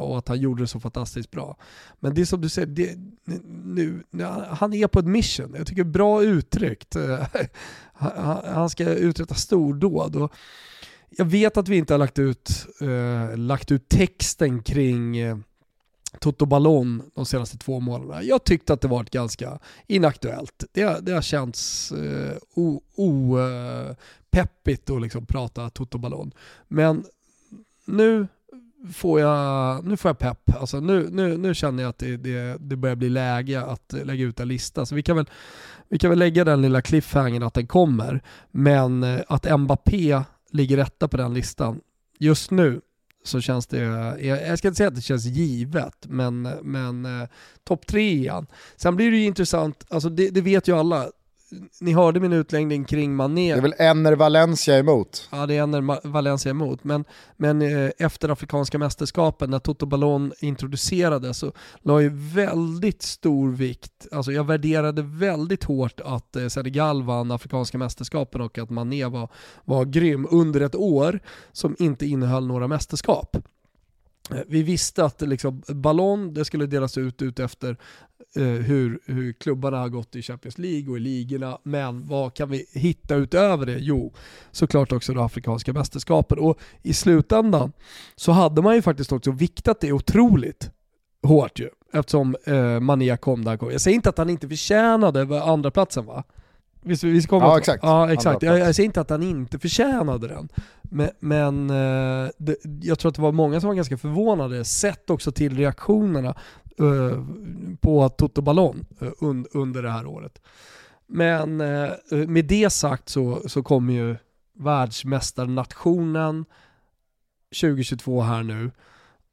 Och att han gjorde det så fantastiskt bra. Men det är som du säger, det, nu, han är på ett mission. Jag tycker bra uttryckt. han ska uträtta stordåd. Och jag vet att vi inte har lagt ut, eh, lagt ut texten kring eh, Toto Ballon de senaste två månaderna. Jag tyckte att det varit ganska inaktuellt. Det, det har känts eh, opeppigt eh, att liksom prata Toto Ballon. Men nu får jag, nu får jag pepp. Alltså nu, nu, nu känner jag att det, det, det börjar bli läge att lägga ut en lista. Så vi kan väl, vi kan väl lägga den lilla cliffhangern att den kommer. Men eh, att Mbappé ligger etta på den listan. Just nu så känns det, jag ska inte säga att det känns givet, men, men eh, topp tre igen. Sen blir det ju intressant, alltså det, det, vet ju alla, ni hörde min utläggning kring Mané. Det är väl Enner Valencia emot? Ja, det är Enner Valencia emot. Men, men eh, efter Afrikanska mästerskapen, när Toto Ballon introducerades, så la ju väldigt stor vikt, alltså jag värderade väldigt hårt att eh, Senegal vann Afrikanska mästerskapen och att Mané var, var grym under ett år som inte innehöll några mästerskap. Eh, vi visste att liksom, ballon det skulle delas ut, ut efter Eh, hur, hur klubbarna har gått i Champions League och i ligorna, men vad kan vi hitta utöver det? Jo, såklart också det afrikanska mästerskapet. Och i slutändan så hade man ju faktiskt också viktat det otroligt hårt ju, eftersom eh, Mané kom där. Jag säger inte att han inte förtjänade andra platsen va? Visst, vi ska ja, exakt. Ja, exakt. Jag, jag, säger inte att han inte förtjänade den. Men, men eh, det, jag tror att det var många som var ganska förvånade, sett också till reaktionerna uh, på Toto Ballon uh, un, under det här året. Men uh, med det sagt så, så kommer ju världsmästarnationen 2022 här nu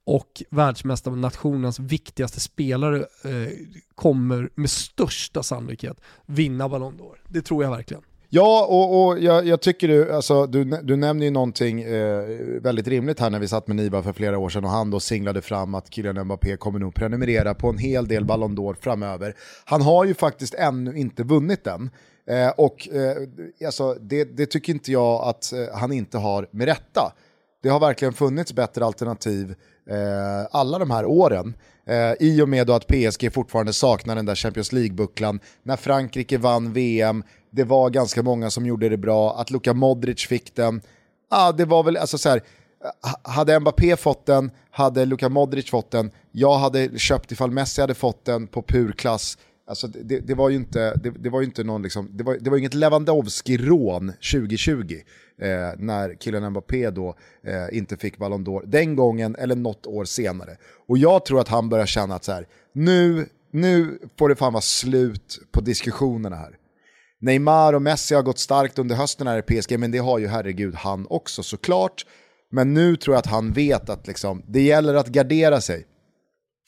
och världsmästarnationens viktigaste spelare eh, kommer med största sannolikhet vinna Ballon d'Or. Det tror jag verkligen. Ja, och, och jag, jag, tycker du, alltså, du, du nämner ju någonting eh, väldigt rimligt här när vi satt med Niva för flera år sedan och han då singlade fram att Kylian Mbappé kommer nog prenumerera på en hel del Ballon d'Or framöver. Han har ju faktiskt ännu inte vunnit den. Eh, och eh, alltså, det, det, tycker inte jag att eh, han inte har med rätta. Det har verkligen funnits bättre alternativ eh, alla de här åren. Eh, I och med att PSG fortfarande saknar den där Champions League-bucklan. När Frankrike vann VM, det var ganska många som gjorde det bra. Att Luka Modric fick den, ah, det var väl, alltså så här, eh, hade Mbappé fått den, hade Luka Modric fått den, jag hade köpt ifall Messi hade fått den på pur klass, Alltså det, det, var ju inte, det, det, var ju inte någon liksom, det var, det var inget Lewandowski-rån 2020 eh, när killen Mbappé då eh, inte fick Ballon d'Or den gången eller något år senare. Och jag tror att han börjar känna att så här, nu, nu får det fan vara slut på diskussionerna här. Neymar och Messi har gått starkt under hösten här i PSG, men det har ju herregud han också såklart. Men nu tror jag att han vet att liksom, det gäller att gardera sig.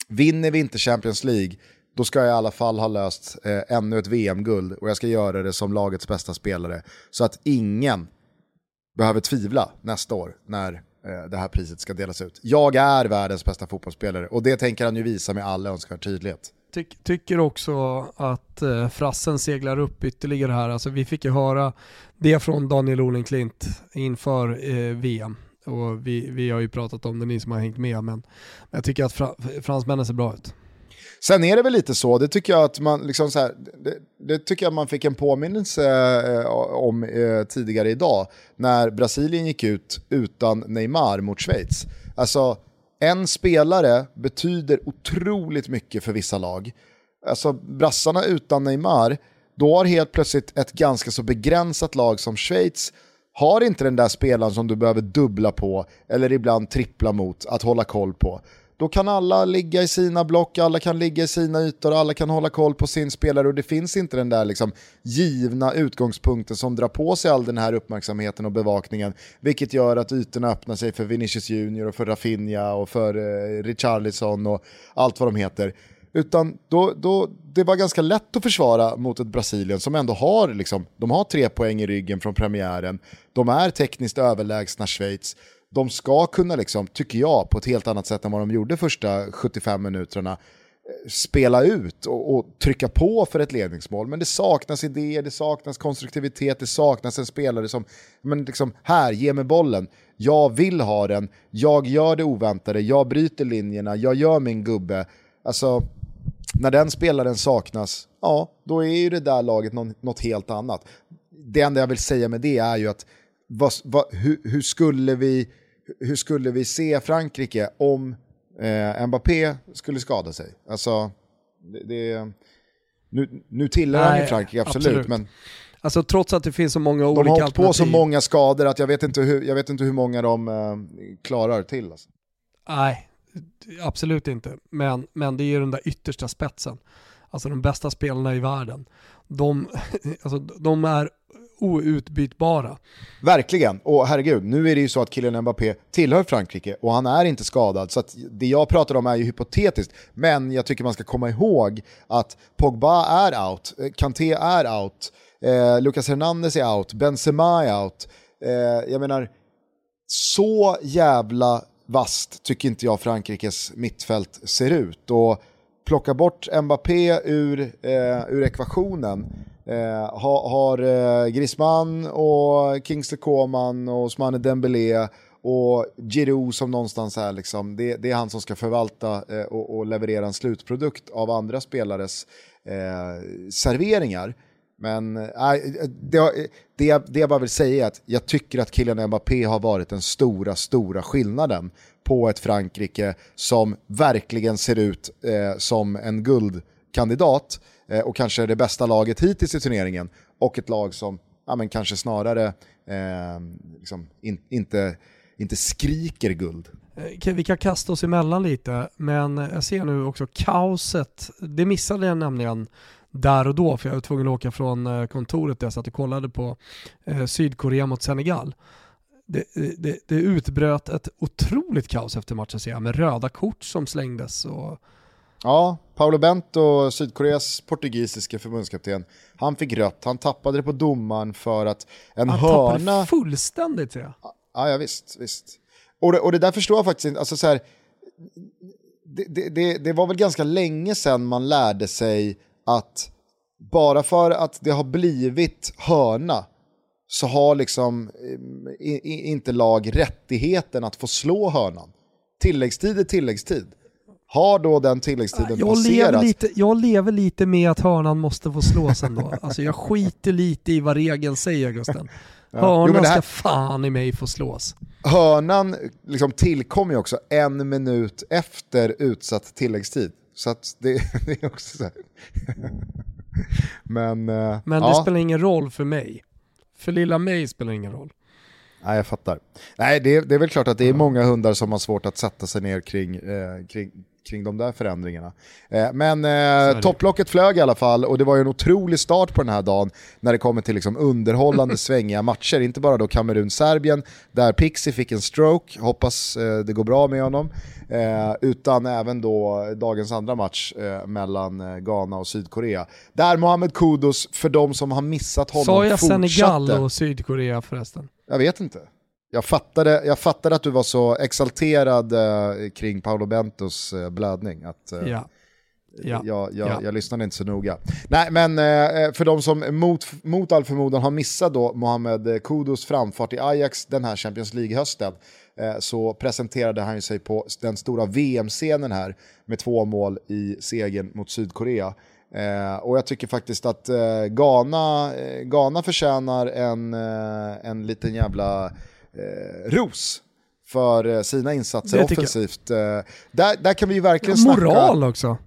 Vinner vi inte Champions League, då ska jag i alla fall ha löst eh, ännu ett VM-guld och jag ska göra det som lagets bästa spelare. Så att ingen behöver tvivla nästa år när eh, det här priset ska delas ut. Jag är världens bästa fotbollsspelare och det tänker han ju visa med all önskvärd tydlighet. Ty tycker också att eh, frassen seglar upp ytterligare här. Alltså, vi fick ju höra det från Daniel Olenklint inför eh, VM. Och vi, vi har ju pratat om det, ni som har hängt med, men jag tycker att fra fransmännen ser bra ut. Sen är det väl lite så, det tycker jag att man, liksom så här, det, det, tycker jag man fick en påminnelse eh, om eh, tidigare idag, när Brasilien gick ut utan Neymar mot Schweiz. Alltså, en spelare betyder otroligt mycket för vissa lag. Alltså brassarna utan Neymar, då har helt plötsligt ett ganska så begränsat lag som Schweiz har inte den där spelaren som du behöver dubbla på eller ibland trippla mot att hålla koll på. Då kan alla ligga i sina block, alla kan ligga i sina ytor, alla kan hålla koll på sin spelare och det finns inte den där liksom givna utgångspunkten som drar på sig all den här uppmärksamheten och bevakningen, vilket gör att ytorna öppnar sig för Vinicius Junior och för Rafinha och för eh, Richarlison och allt vad de heter. Utan då, då, det var ganska lätt att försvara mot ett Brasilien som ändå har, liksom, de har tre poäng i ryggen från premiären, de är tekniskt överlägsna Schweiz, de ska kunna, liksom, tycker jag, på ett helt annat sätt än vad de gjorde första 75 minuterna, eh, spela ut och, och, trycka på för ett ledningsmål. Men det saknas idéer, det saknas konstruktivitet, det saknas en spelare som, men liksom, här, ge mig bollen. Jag vill ha den, jag gör det oväntade, jag bryter linjerna, jag gör min gubbe. Alltså, när den spelaren saknas, ja, då är ju det där laget något, något helt annat. Det enda jag vill säga med det är ju att vad, vad, hur, hur, skulle vi, hur skulle vi se Frankrike om eh, Mbappé skulle skada sig? Alltså, det, det nu, nu tillhör han ju Frankrike, absolut, absolut. men... Alltså trots att det finns så många olika alternativ. De har på så många skador att jag vet inte hur, jag vet inte hur många de eh, klarar till. Alltså. Nej, absolut inte. Men, men det är ju den där yttersta spetsen. Alltså de bästa spelarna i världen. De, alltså, de är outbytbara. Verkligen, och herregud, nu är det ju så att killen Mbappé tillhör Frankrike och han är inte skadad, så att det jag pratar om är ju hypotetiskt. Men jag tycker man ska komma ihåg att Pogba är out, eh, Kanté är out, Eh, Lucas Hernandez är out, Benzema är out. Eh, jag menar, så jävla vast tycker inte jag Frankrikes mittfält ser ut. Och plocka bort Mbappé ur, eh, ur ekvationen. Eh, ha, har eh, Griezmann och Kingsley Coman och Ousmane Dembélé och Giroud som någonstans är liksom, det, det är han som ska förvalta eh, och, och, leverera en slutprodukt av andra spelares eh, serveringar. Men äh, det, det, det jag bara vill säga är att jag tycker att Kylian Mbappé har varit den stora, stora skillnaden på ett Frankrike som verkligen ser ut eh, som en guldkandidat och kanske det bästa laget hittills i turneringen och ett lag som ja, men kanske snarare eh, liksom in, inte, inte skriker guld. Eh, vi kan kasta oss emellan lite, men jag ser nu också kaoset. Det missade jag nämligen där och då, för jag var tvungen att åka från eh, kontoret där jag satt och kollade på eh, Sydkorea mot Senegal. Det, det, det utbröt ett otroligt kaos efter matchen ser jag, med röda kort som slängdes. Och... Ja, Paolo Bento, Sydkoreas portugisiske förbundskapten, han fick rött. Han tappade det på domaren för att en han hörna... Han tappade fullständigt jag. Ja, ja visst, visst. Och det, och det där förstår jag faktiskt inte, alltså så här, det, det, det, var väl ganska länge sedan man lärde sig att bara för att det har blivit hörna så har liksom eh, inte lag rättigheten att få slå hörnan. Tilläggstid är tilläggstid. Har då den tilläggstiden jag passerat? Lever lite, jag lever lite med att hörnan måste få slås ändå. alltså jag skiter lite i vad regeln säger Gusten. Hörnan ja. jo, här... ska fan i mig få slås. Hörnan liksom tillkommer ju också en minut efter utsatt tilläggstid. Så att det, det är också så Men, uh, Men det ja. spelar ingen roll för mig. För lilla mig spelar ingen roll. Nej, jag fattar. Nej, det, det är väl klart att det är många hundar som har svårt att sätta sig ner kring, eh, kring, kring de där förändringarna. Eh, men eh, topplocket flög i alla fall och det var ju en otrolig start på den här dagen när det kommer till liksom underhållande svängiga matcher. Inte bara då Kamerun-Serbien där Pixie fick en stroke, hoppas eh, det går bra med honom. Eh, utan även då dagens andra match eh, mellan eh, Ghana och Sydkorea. Där Mohamed Kudus, för de som har missat honom, Sa jag fortsatte. Senegal och Sydkorea förresten? Jag vet inte. Jag fattade, jag fattade att du var så exalterad eh, kring Paolo Bentos eh, blödning. Att, eh, ja. Ja. Jag, jag, ja. jag lyssnade inte så noga. Nej, men eh, för de som mot, mot all förmodan har missat då Mohamed Kudus framfart i Ajax den här Champions League-hösten eh, så presenterade han sig på den stora VM-scenen här med två mål i segern mot Sydkorea. Eh, och jag tycker faktiskt att eh, Ghana, eh, Ghana förtjänar en, en liten jävla eh, ros för eh, sina insatser offensivt. Eh, där, där kan vi ju verkligen ja, snacka... Moral också.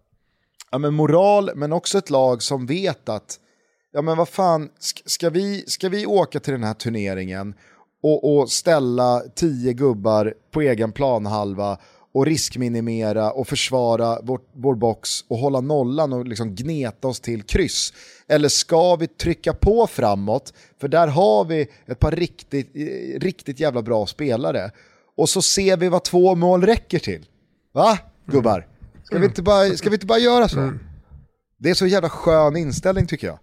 Ja men moral, men också ett lag som vet att, ja men vad fan, ska vi, ska vi åka till den här turneringen och, och ställa tio gubbar på egen planhalva och riskminimera och försvara vår, vår box och hålla nollan och liksom gneta oss till kryss? Eller ska vi trycka på framåt? För där har vi ett par riktigt, riktigt jävla bra spelare. Och så ser vi vad två mål räcker till. Va, gubbar? Ska vi inte bara, ska vi inte bara göra så? Mm. Det är så jävla skön inställning tycker jag.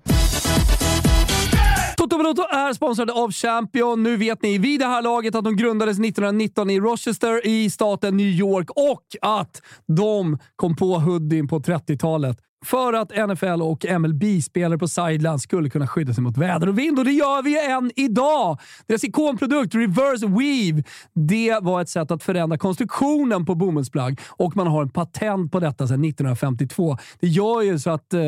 Toto Balotto är sponsrade av Champion. Nu vet ni vid det här laget att de grundades 1919 i Rochester i staten New York och att de kom på hoodien på 30-talet för att NFL och MLB-spelare på Sideland skulle kunna skydda sig mot väder och vind. Och det gör vi ju än idag! Deras ikonprodukt Reverse Weave, det var ett sätt att förändra konstruktionen på bomullsplagg och man har en patent på detta sedan 1952. Det gör ju så att eh,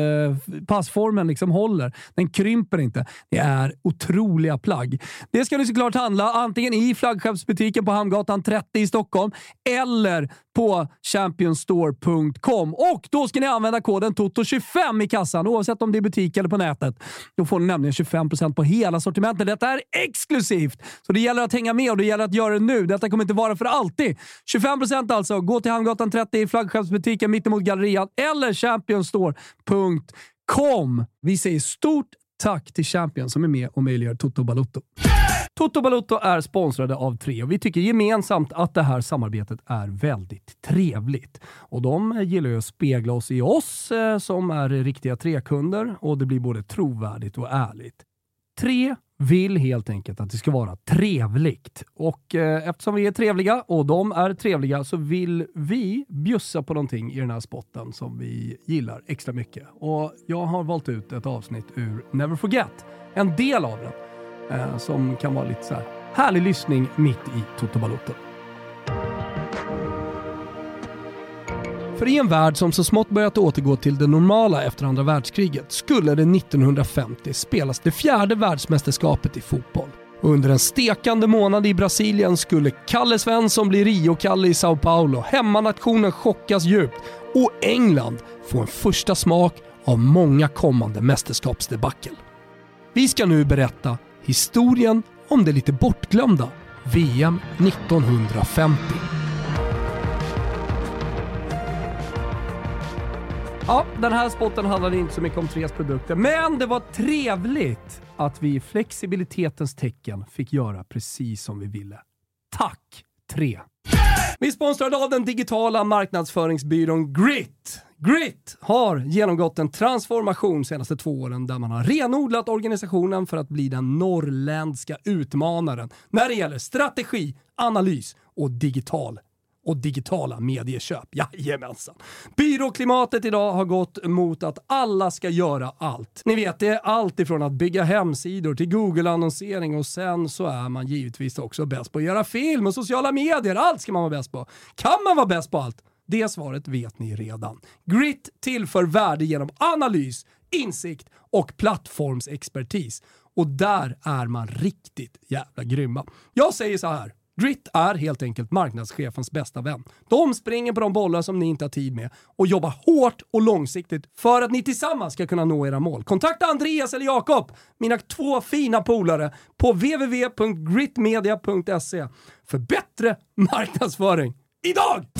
passformen liksom håller. Den krymper inte. Det är otroliga plagg. Det ska ni såklart handla antingen i flaggskeppsbutiken på Hamngatan 30 i Stockholm eller på championstore.com. Och då ska ni använda koden TOTO25 i kassan oavsett om det är butik eller på nätet. Då får ni nämligen 25% på hela sortimentet. Detta är exklusivt! Så det gäller att hänga med och det gäller att göra det nu. Detta kommer inte vara för alltid. 25% alltså. Gå till Hamngatan 30 i flaggskeppsbutiken mittemot Gallerian eller championstore.com. Vi säger stort tack till Champion som är med och möjliggör Toto Balotto. Toto Balotto är sponsrade av Tre och vi tycker gemensamt att det här samarbetet är väldigt trevligt. Och de gillar ju att spegla oss i oss eh, som är riktiga Tre-kunder och det blir både trovärdigt och ärligt. tre vill helt enkelt att det ska vara trevligt. Och eh, eftersom vi är trevliga och de är trevliga så vill vi bjussa på någonting i den här spotten som vi gillar extra mycket. Och jag har valt ut ett avsnitt ur Never Forget. En del av den eh, som kan vara lite så här härlig lyssning mitt i Toto Balotto. För i en värld som så smått börjat återgå till det normala efter andra världskriget skulle det 1950 spelas det fjärde världsmästerskapet i fotboll. Och under en stekande månad i Brasilien skulle Kalle Svensson bli Rio-Kalle i Sao Paulo, hemmanationen chockas djupt och England få en första smak av många kommande mästerskapsdebacle. Vi ska nu berätta historien om det lite bortglömda VM 1950. Ja, den här spotten handlade inte så mycket om Tres produkter, men det var trevligt att vi i flexibilitetens tecken fick göra precis som vi ville. Tack Tre! Vi sponsrade av den digitala marknadsföringsbyrån Grit. Grit har genomgått en transformation de senaste två åren där man har renodlat organisationen för att bli den norrländska utmanaren när det gäller strategi, analys och digital och digitala medieköp. Jajamensan. Byråklimatet idag har gått mot att alla ska göra allt. Ni vet, det är allt ifrån att bygga hemsidor till Google-annonsering och sen så är man givetvis också bäst på att göra film och sociala medier. Allt ska man vara bäst på. Kan man vara bäst på allt? Det svaret vet ni redan. Grit tillför värde genom analys, insikt och plattformsexpertis. Och där är man riktigt jävla grymma. Jag säger så här. Grit är helt enkelt marknadschefens bästa vän. De springer på de bollar som ni inte har tid med och jobbar hårt och långsiktigt för att ni tillsammans ska kunna nå era mål. Kontakta Andreas eller Jakob, mina två fina polare, på www.gritmedia.se för bättre marknadsföring. Idag!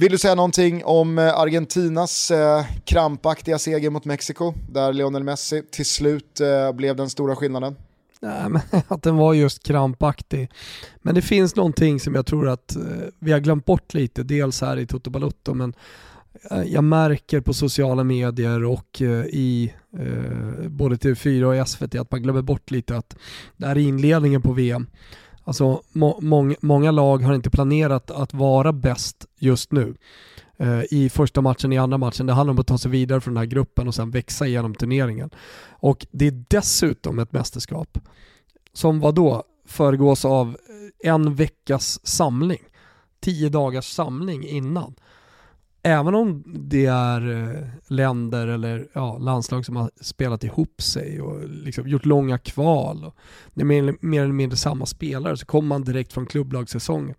Vill du säga någonting om eh, Argentinas eh, krampaktiga seger mot Mexiko, där Lionel Messi till slut eh, blev den stora skillnaden? Nej, men att den var just krampaktig. Men det finns någonting som jag tror att eh, vi har glömt bort lite, dels här i Toto Balotto, men eh, jag märker på sociala medier och eh, i eh, både TV4 och SVT att man glömmer bort lite att det här är inledningen på VM. Alltså må, mång, många lag har inte planerat att vara bäst just nu eh, i första matchen, i andra matchen. Det handlar om att ta sig vidare från den här gruppen och sen växa igenom turneringen. Och det är dessutom ett mästerskap som vad då föregås av en veckas samling, tio dagars samling innan. Även om det är eh, länder eller ja, landslag som har spelat ihop sig och liksom gjort långa kval och det är mer, mer eller mindre samma spelare så kommer man direkt från klubblagssäsongen.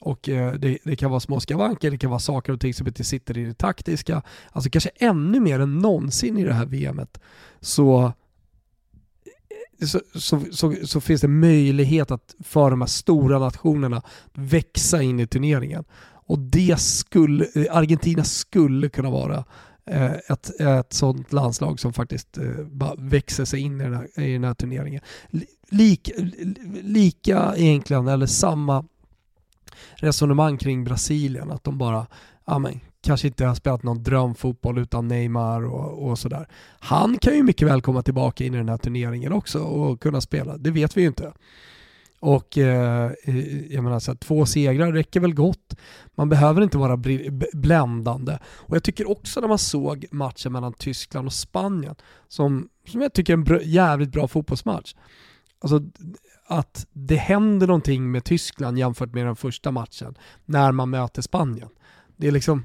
Och eh, det, det, kan vara små skavanker, det kan vara saker och ting som inte sitter i det taktiska. Alltså kanske ännu mer än någonsin i det här VMet så eh, så, så, så, så, finns det möjlighet att för de här stora nationerna växa in i turneringen. Och det skulle, eh, Argentina skulle kunna vara eh, ett, ett sånt landslag som faktiskt eh, bara växer sig in i den här, i den här turneringen. Lik, lika egentligen, eller samma resonemang kring Brasilien, att de bara, amen, kanske inte har spelat någon drömfotboll utan Neymar och, och sådär. Han kan ju mycket väl komma tillbaka in i den här turneringen också och kunna spela, det vet vi ju inte. Och eh, jag menar så här, två segrar räcker väl gott. Man behöver inte vara bländande. Och jag tycker också när man såg matchen mellan Tyskland och Spanien, som, som jag tycker är en br jävligt bra fotbollsmatch. Alltså att det händer någonting med Tyskland jämfört med den första matchen när man möter Spanien. Det är liksom,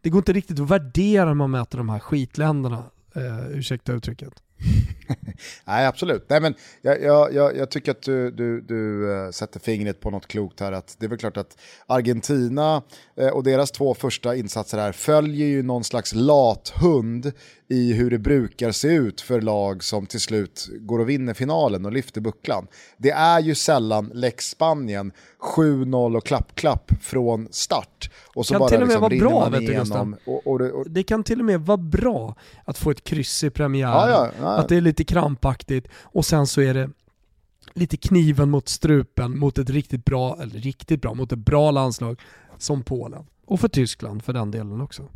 det går inte riktigt att värdera när man möter de här skitländerna, eh, ursäkta uttrycket. Nej, absolut. Nej, men jag, jag, jag, tycker att du, du, du uh, sätter fingret på något klokt här. Att det är väl klart att Argentina uh, och deras två första insatser här följer ju någon slags lathund i hur det brukar se ut för lag som till slut går och vinner finalen och lyfter bucklan. Det är ju sällan Lex Spanien 7-0 och klapp-klapp från start. Och så kan bara till och med liksom vara bra, vet du. Och, och, och, det kan till och med vara bra att få ett kryss i premiären, Ja, ja, ja att det är lite krampaktigt och sen så är det lite kniven mot strupen mot ett riktigt bra, eller riktigt bra, mot ett bra landslag som Polen. Och för Tyskland för den delen också.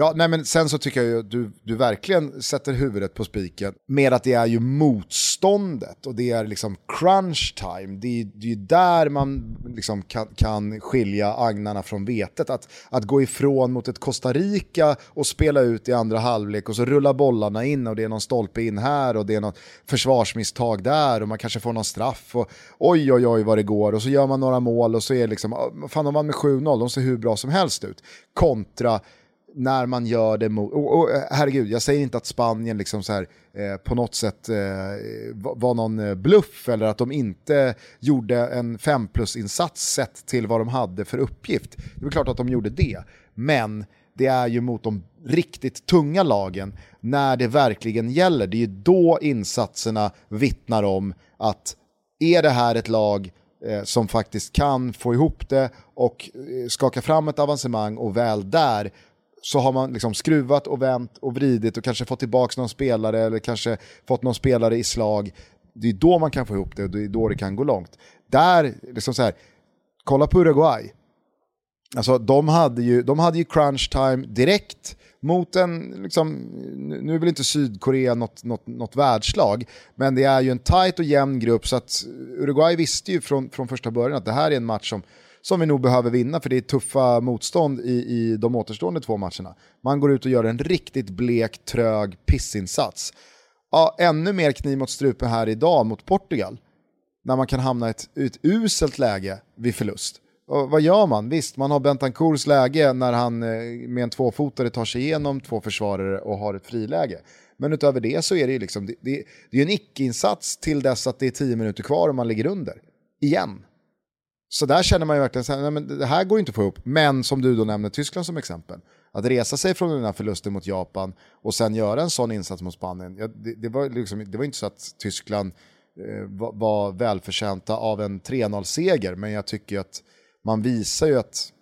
Ja, nej men sen så tycker jag ju att du, du verkligen sätter huvudet på spiken med att det är ju motståndet och det är liksom crunch time. Det är, det är ju där man liksom kan, kan skilja agnarna från vetet. Att, att gå ifrån mot ett Costa Rica och spela ut i andra halvlek och så rullar bollarna in och det är någon stolpe in här och det är något försvarsmisstag där och man kanske får någon straff och oj oj oj vad det går och så gör man några mål och så är det liksom, fan de vann med 7-0, de ser hur bra som helst ut. Kontra när man gör det mot, och, och, eh, herregud, jag säger inte att Spanien liksom så här, eh, på något sätt eh, var någon eh, bluff eller att de inte gjorde en 5 plus-insats sett till vad de hade för uppgift. Det är klart att de gjorde det, men det är ju mot de riktigt tunga lagen när det verkligen gäller. Det är ju då insatserna vittnar om att är det här ett lag eh, som faktiskt kan få ihop det och skaka fram ett avancemang och väl där så har man liksom skruvat och vänt och vridit och kanske fått tillbaka någon spelare eller kanske fått någon spelare i slag. Det är då man kan få ihop det och det är då det kan gå långt. Där, liksom så här, kolla på Uruguay. Alltså de hade ju, de hade ju crunch time direkt mot en, liksom, nu är väl inte Sydkorea något, något, något världslag, men det är ju en tight och jämn grupp så att Uruguay visste ju från, från första början att det här är en match som som vi nog behöver vinna för det är tuffa motstånd i, i de återstående två matcherna. Man går ut och gör en riktigt blek, trög pissinsats. Ja, ännu mer kniv mot strupen här idag mot Portugal, när man kan hamna i ett, ett uselt läge vid förlust. Och vad gör man? Visst, man har Bentancours läge när han eh, med en tvåfotare tar sig igenom två försvarare och har ett friläge. Men utöver det så är det ju liksom, det, det, det är en icke-insats till dess att det är tio minuter kvar och man ligger under. Igen. Så där känner man ju verkligen att det här går inte att få ihop. Men som du då nämner Tyskland som exempel. Att resa sig från den här förlusten mot Japan och sen göra en sån insats mot Spanien. Ja, det, det, var liksom, det var inte så att Tyskland eh, var, var välförtjänta av en 3-0-seger. Men jag tycker att man visar ju att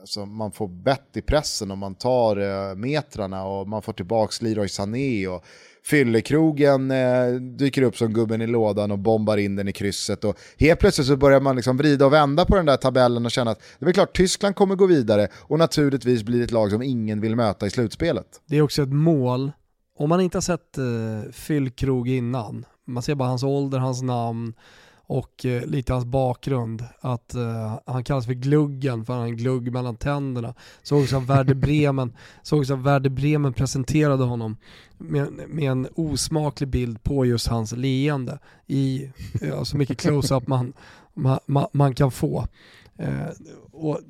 alltså, man får bett i pressen och man tar eh, metrarna och man får tillbaka Leroy Sané. Och, fyllekrogen eh, dyker upp som gubben i lådan och bombar in den i krysset. Och helt plötsligt så börjar man liksom vrida och vända på den där tabellen och känna att det är klart Tyskland kommer gå vidare och naturligtvis blir ett lag som ingen vill möta i slutspelet. Det är också ett mål, om man inte har sett eh, Fyllkrog innan, man ser bara hans ålder, hans namn, och eh, lite hans bakgrund. Att eh, han kallas för Gluggen för han har en glugg mellan tänderna. Såg också att Werder Bremen, Werder Bremen presenterade honom med, med, en osmaklig bild på just hans leende i ja, så mycket close-up man, man, man, man, kan få. Eh, och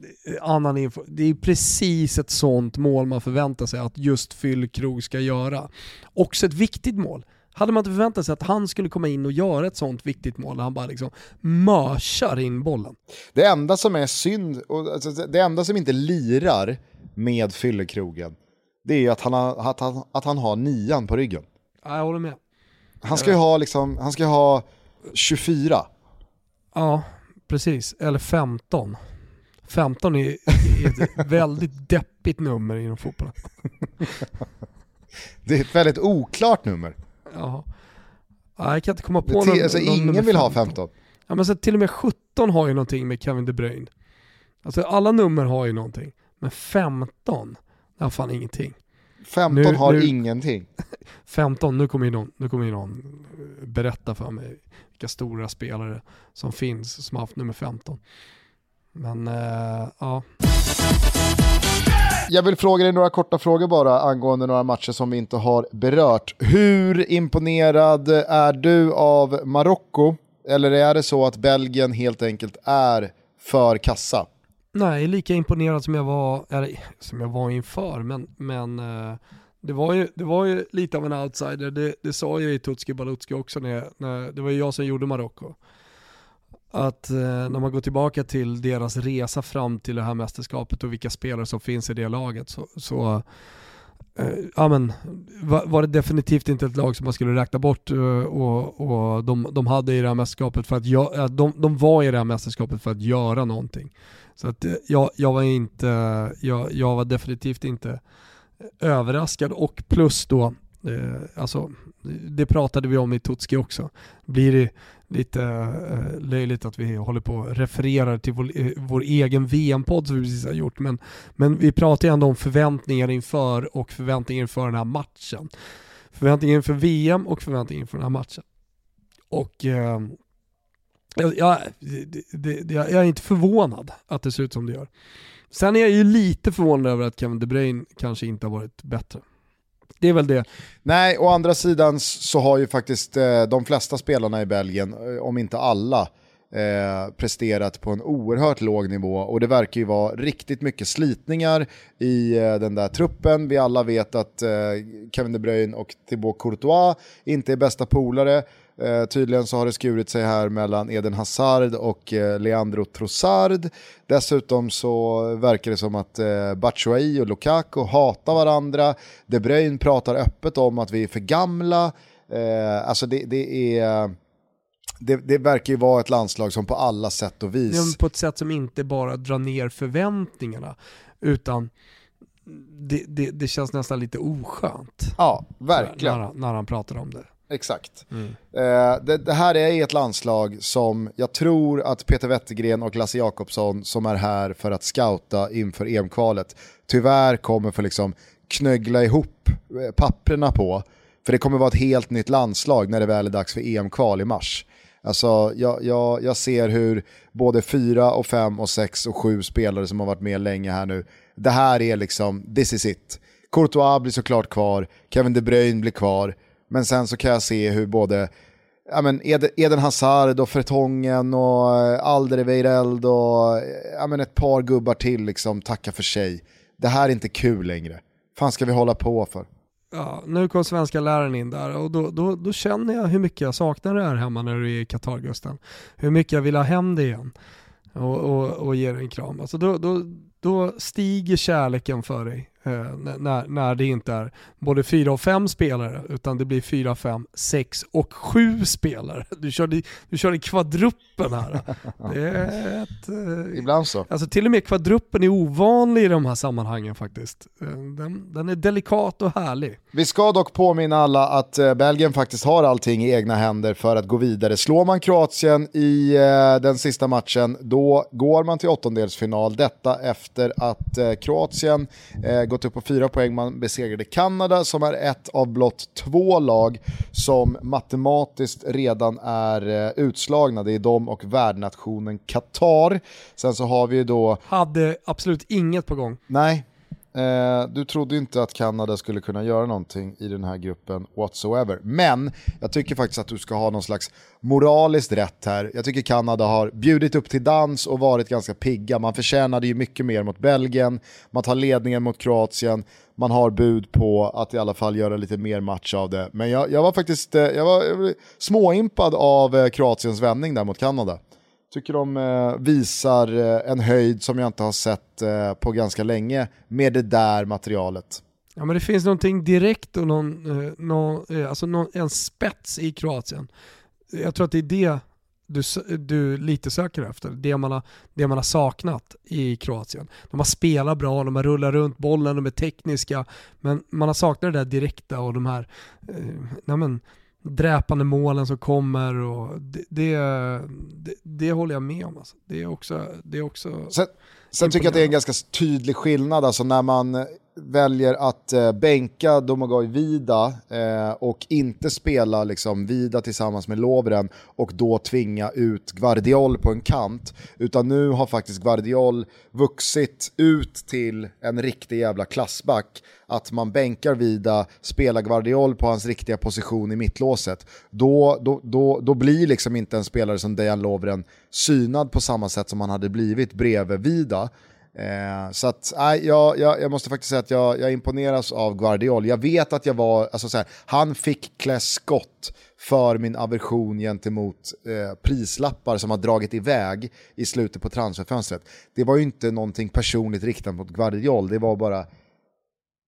annan info, det är precis ett sånt mål man förväntar sig att just Fyllkrog ska göra. Också ett viktigt mål. Hade man inte förväntat sig att han skulle komma in och göra ett sånt viktigt mål när han bara liksom mörsar in bollen? Det enda som är synd, och alltså det enda som inte lirar med fyllekrogen, det är att han, har, att, han, att han har nian på ryggen. Ja, jag håller med. Han ska ju ha, liksom, han ska ha 24. Ja, precis. Eller 15. 15 är, ett väldigt deppigt nummer inom fotbollen. det är ett väldigt oklart nummer. Ja. jag kan inte komma på någon, alltså, någon Ingen vill 15. ha 15. Ja, men så till och med 17 har ju någonting med Kevin De Bruyne. Alltså alla nummer har ju någonting. Men 15, det har fan ingenting. 15 nu, har nu, ingenting. 15, nu kommer, ju någon, nu kommer ju någon berätta för mig vilka stora spelare som finns som har haft nummer 15. Men äh, ja. Jag vill fråga dig några korta frågor bara angående några matcher som vi inte har berört. Hur imponerad är du av Marocko? Eller är det så att Belgien helt enkelt är för kassa? Nej, lika imponerad som jag var, eller, som jag var inför, men, men eh, det, var ju, det var ju lite av en outsider. Det, det sa ju i Tutski Balutski också, när, när, det var ju jag som gjorde Marocko att eh, när man går tillbaka till deras resa fram till det här mästerskapet och vilka spelare som finns i det laget så, så eh, amen, var, var, det definitivt inte ett lag som man skulle räkna bort eh, och, och de, de, hade i det här mästerskapet för att gö- eh, de, de var i det här mästerskapet för att göra någonting. Så att eh, jag, jag var inte, jag, jag var definitivt inte överraskad och plus då, eh, alltså det pratade vi om i Tutski också, blir det lite eh, löjligt att vi håller på och refererar till vår, eh, vår egen VM-podd som vi precis har gjort. Men, men vi pratar ju ändå om förväntningar inför och förväntningar inför den här matchen. Förväntningar inför VM och förväntningar inför den här matchen. Och eh, jag, jag, det, det, jag är inte förvånad att det ser ut som det gör. Sen är jag ju lite förvånad över att Kevin De Bruyne kanske inte har varit bättre. Det är väl det. Nej, å andra sidan så har ju faktiskt eh, de flesta spelarna i Belgien, eh, om inte alla, eh, presterat på en oerhört låg nivå och det verkar ju vara riktigt mycket slitningar i eh, den där truppen. Vi alla vet att eh, Kevin De Bruyne och Thibaut Courtois inte är bästa polare. Eh, tydligen så har det skurit sig här mellan Eden Hazard och eh, Leandro Trossard. Dessutom så verkar det som att eh, Batshuayi och Lukaku hatar varandra. De Bruyne pratar öppet om att vi är för gamla. Eh, alltså det, det är... Det, det, verkar ju vara ett landslag som på alla sätt och vis... Ja, på ett sätt som inte bara drar ner förväntningarna, utan det, det, det känns nästan lite oskönt. Ja, verkligen. När, när han pratar om det. Exakt. Mm. Eh, det, det, här är ett landslag som jag tror att Peter Wettergren och Lasse Jakobsson som är här för att scouta inför EM-kvalet tyvärr kommer få liksom knöggla ihop eh, papperna på. För det kommer vara ett helt nytt landslag när det väl är dags för EM-kval i mars. Alltså, jag, jag, jag ser hur både fyra och fem och sex och sju spelare som har varit med länge här nu, det här är liksom, this is it. Courtois blir såklart kvar, Kevin De Bruyne blir kvar, men sen så kan jag se hur både ja, men Eden Hazard och Fretongen och eh, Alderweireld och eh, ja, men ett par gubbar till liksom tackar för sig. Det här är inte kul längre. fan ska vi hålla på för? Ja, nu kom svenska läraren in där och då, då, då känner jag hur mycket jag saknar det här hemma när du är i Qatar Gusten. Hur mycket jag vill ha hem det igen och, och, och ge dig en kram. Alltså då, då, då stiger kärleken för dig eh, när, när det inte är både fyra och fem spelare utan det blir fyra, fem, sex och sju spelare. Du körde, du körde kvadruppen här. Ett, eh, Ibland så. Alltså till och med kvadruppen är ovanlig i de här sammanhangen faktiskt. Eh, den, den är delikat och härlig. Vi ska dock påminna alla att eh, Belgien faktiskt har allting i egna händer för att gå vidare. Slår man Kroatien i den sista matchen, då går man till åttondelsfinal. Detta efter att Kroatien gått upp på fyra poäng. Man besegrade Kanada som är ett av blott två lag som matematiskt redan är eh, utslagna. Det är de och värdnationen Qatar. Sen så har vi ju då... Hade absolut inget på gång. Nej, Eh, du trodde inte att Kanada skulle kunna göra någonting i den här gruppen whatsoever. Men jag tycker faktiskt att du ska ha någon slags moraliskt rätt här. Jag tycker Kanada har bjudit upp till dans och varit ganska pigga. Man förtjänade ju mycket mer mot Belgien, man tar ledningen mot Kroatien, man har bud på att i alla fall göra lite mer match av det. Men jag, jag var faktiskt eh, jag var, jag var småimpad av eh, Kroatiens vändning där mot Kanada. Tycker de eh, visar eh, en höjd som jag inte har sett eh, på ganska länge med det där materialet. Ja men det finns någonting direkt och någon, eh, någon, eh, alltså någon, en spets i Kroatien. Jag tror att det är det du, du lite söker efter, det man, har, det man har saknat i Kroatien. De har spelat bra, de har rullat runt bollen, de är tekniska, men man har saknat det där direkta och de här, eh, men, dräpande målen som kommer och det, det, det, det håller jag med om. Alltså. Det är också, det är också sen, sen tycker jag att det är en ganska tydlig skillnad, alltså när man väljer att eh, bänka Domagoj Vida eh, och inte spela liksom, Vida tillsammans med Lovren och då tvinga ut Guardiol på en kant. Utan nu har faktiskt Guardiol vuxit ut till en riktig jävla klassback. Att man bänkar Vida, spelar Guardiol på hans riktiga position i mittlåset. Då, då, då, då blir liksom inte en spelare som Dejan Lovren synad på samma sätt som han hade blivit bredvid Vida. Eh, så att, nej, jag, jag, jag, måste faktiskt säga att jag, jag imponeras av Guardiol. Jag vet att jag var, alltså så här, han fick klä skott för min aversion gentemot eh, prislappar som har dragit iväg i slutet på transferfönstret. Det var ju inte någonting personligt riktat mot Guardiol, det var bara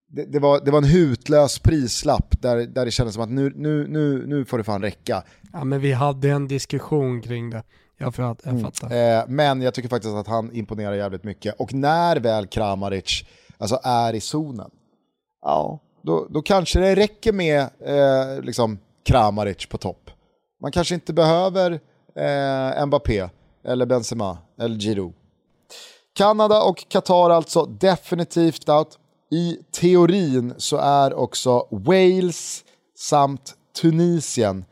det, det, var, det var en hutlös prislapp där, där det kändes som att nu, nu, nu, nu får det fan räcka. Ja men vi hade en diskussion kring det. Jag, fatt, jag mm. fattar. Mm. Eh, men jag tycker faktiskt att han imponerar jävligt mycket. Och när väl Kramaric alltså, är i zonen, ja, då, då kanske det räcker med eh, liksom Kramaric på topp. Man kanske inte behöver eh, Mbappé, eller Benzema, eller Giroud. Kanada och Qatar alltså definitivt out. I teorin så är också Wales samt Tunisien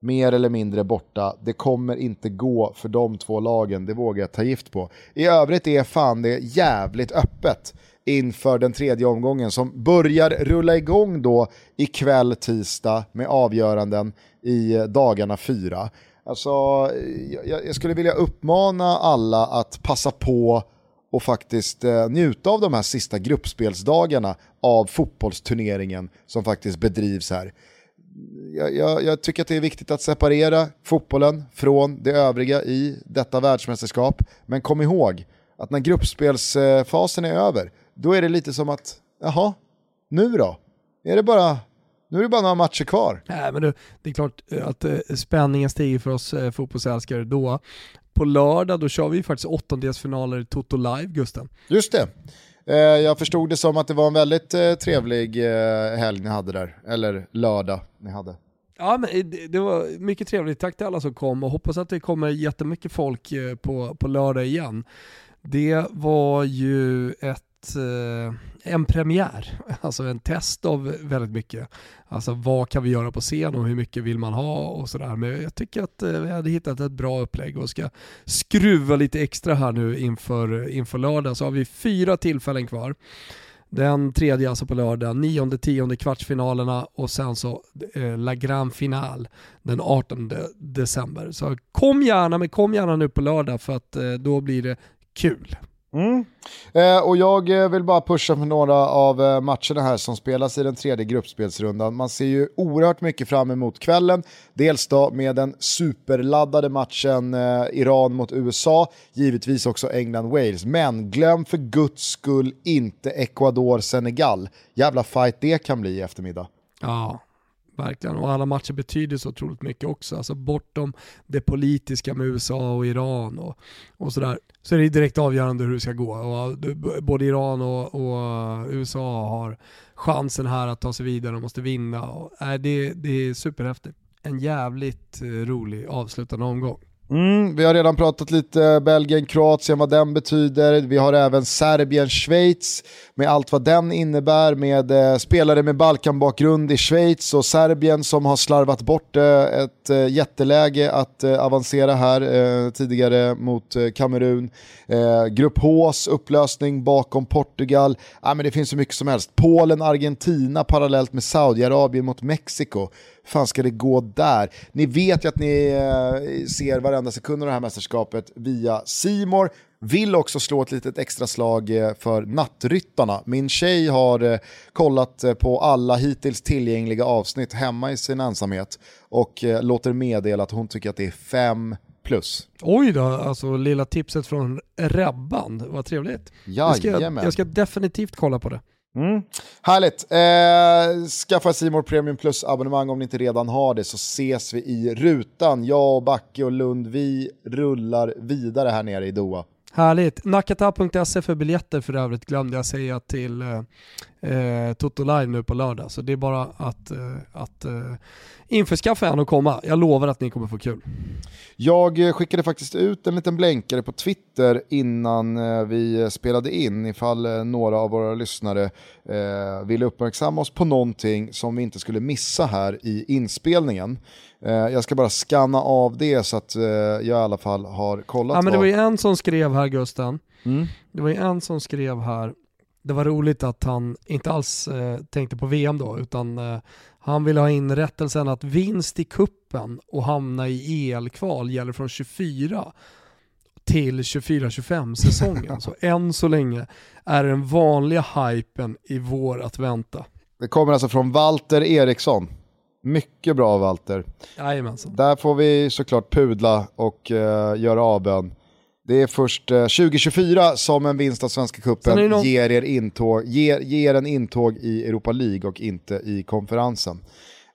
mer eller mindre borta. Det kommer inte gå för de två lagen, det vågar jag ta gift på. I övrigt är fan det jävligt öppet inför den tredje omgången som börjar rulla igång då ikväll tisdag med avgöranden i dagarna fyra. Alltså, jag, jag skulle vilja uppmana alla att passa på och faktiskt eh, njuta av de här sista gruppspelsdagarna av fotbollsturneringen som faktiskt bedrivs här. Jag, jag, jag, tycker att det är viktigt att separera fotbollen från det övriga i detta världsmästerskap. Men kom ihåg att när gruppspelsfasen är över, då är det lite som att, jaha, nu då? Är det bara, nu är det bara några matcher kvar. Nej, men det, det är klart att eh, spänningen stiger för oss eh, fotbollsälskare då. På lördag då kör vi faktiskt åttondelsfinaler i Toto Live, Gusten. Just det. Eh, jag förstod det som att det var en väldigt eh, trevlig eh, helg ni hade där, eller lördag ni hade. Ja, men det, det, var mycket trevligt. Tack till alla som kom och hoppas att det kommer jättemycket folk på, på lördag igen. Det var ju ett Eh, en premiär, alltså en test av väldigt mycket. Alltså vad kan vi göra på scen och hur mycket vill man ha och sådär. Men jag tycker att eh, vi hade hittat ett bra upplägg och ska skruva lite extra här nu inför, inför lördag. Så har vi fyra tillfällen kvar. Den tredje alltså på lördag, nionde, tionde kvartsfinalerna och sen så eh, La Grand Final den 18 december. Så kom gärna, men kom gärna nu på lördag för att eh, då blir det kul. Mm. Eh, och jag eh, vill bara pusha för några av eh, matcherna här som spelas i den tredje gruppspelsrundan. Man ser ju oerhört mycket fram emot kvällen. Dels då med den superladdade matchen eh, Iran mot USA, givetvis också England-Wales. Men glöm för guds skull inte Ecuador-Senegal. Jävla fight det kan bli i eftermiddag. Ja, Verkligen, och alla matcher betyder så otroligt mycket också. Alltså bortom det politiska med USA och Iran och, och sådär, så är det direkt avgörande hur det ska gå. Och både Iran och, och eh, USA har chansen här att ta sig vidare och måste vinna. Och, äh, det, det är superhäftigt. En jävligt eh, rolig avslutande omgång. Mm, vi har redan pratat lite Belgien, Kroatien, vad den betyder. Vi har även Serbien, Schweiz med allt vad den innebär med eh, spelare med Balkanbakgrund i Schweiz och Serbien som har slarvat bort eh, ett eh, jätteläge att eh, avancera här eh, tidigare mot eh, Kamerun. Eh, Grupp Hs upplösning bakom Portugal. Ah, men det finns så mycket som helst. Polen, Argentina parallellt med Saudiarabien mot Mexiko fan ska det gå där? Ni vet ju att ni eh, ser varenda sekund av det här mästerskapet via Simor. Vill också slå ett litet extra slag eh, för nattryttarna. Min tjej har eh, kollat på alla hittills tillgängliga avsnitt hemma i sin ensamhet och låter meddela att hon tycker att det är fem plus. Oj då, alltså lilla tipset från Rebban, vad trevligt. Jag ska, jag ska definitivt kolla på det. Mm. Härligt. Eh, skaffa Simor Premium Plus-abonnemang om ni inte redan har det så ses vi i rutan. Jag och Backe och Lund, vi rullar vidare här nere i Doha. Härligt. Nakata.se för biljetter för övrigt glömde jag säga till eh, eh, eh, Toto Live nu på lördag. Så det är bara att, eh, att eh, införskaffa en och komma. Jag lovar att ni kommer få kul. Jag eh, skickade faktiskt ut en liten blänkare på Twitter innan eh, vi spelade in ifall eh, några av våra lyssnare eh, ville uppmärksamma oss på någonting som vi inte skulle missa här i inspelningen. Eh, jag ska bara scanna av det så att eh, jag i alla fall har kollat. Ja, men det var ju en som skrev här Gusten, mm. det var ju en som skrev här, det var roligt att han inte alls eh, tänkte på VM då, utan eh, han ville ha in rättelsen att vinst i kuppen och hamna i EL-kval gäller från 24 till 24-25 säsongen. så än så länge är den vanliga hypen i vår att vänta. Det kommer alltså från Walter Eriksson. Mycket bra Walter. Jajamensan. Där får vi såklart pudla och uh, göra avbön. Det är först uh, eh, 2024 som en vinst av Svenska Cupen någon... ger, er intåg, ger, ger en intåg i Europa League och inte i konferensen.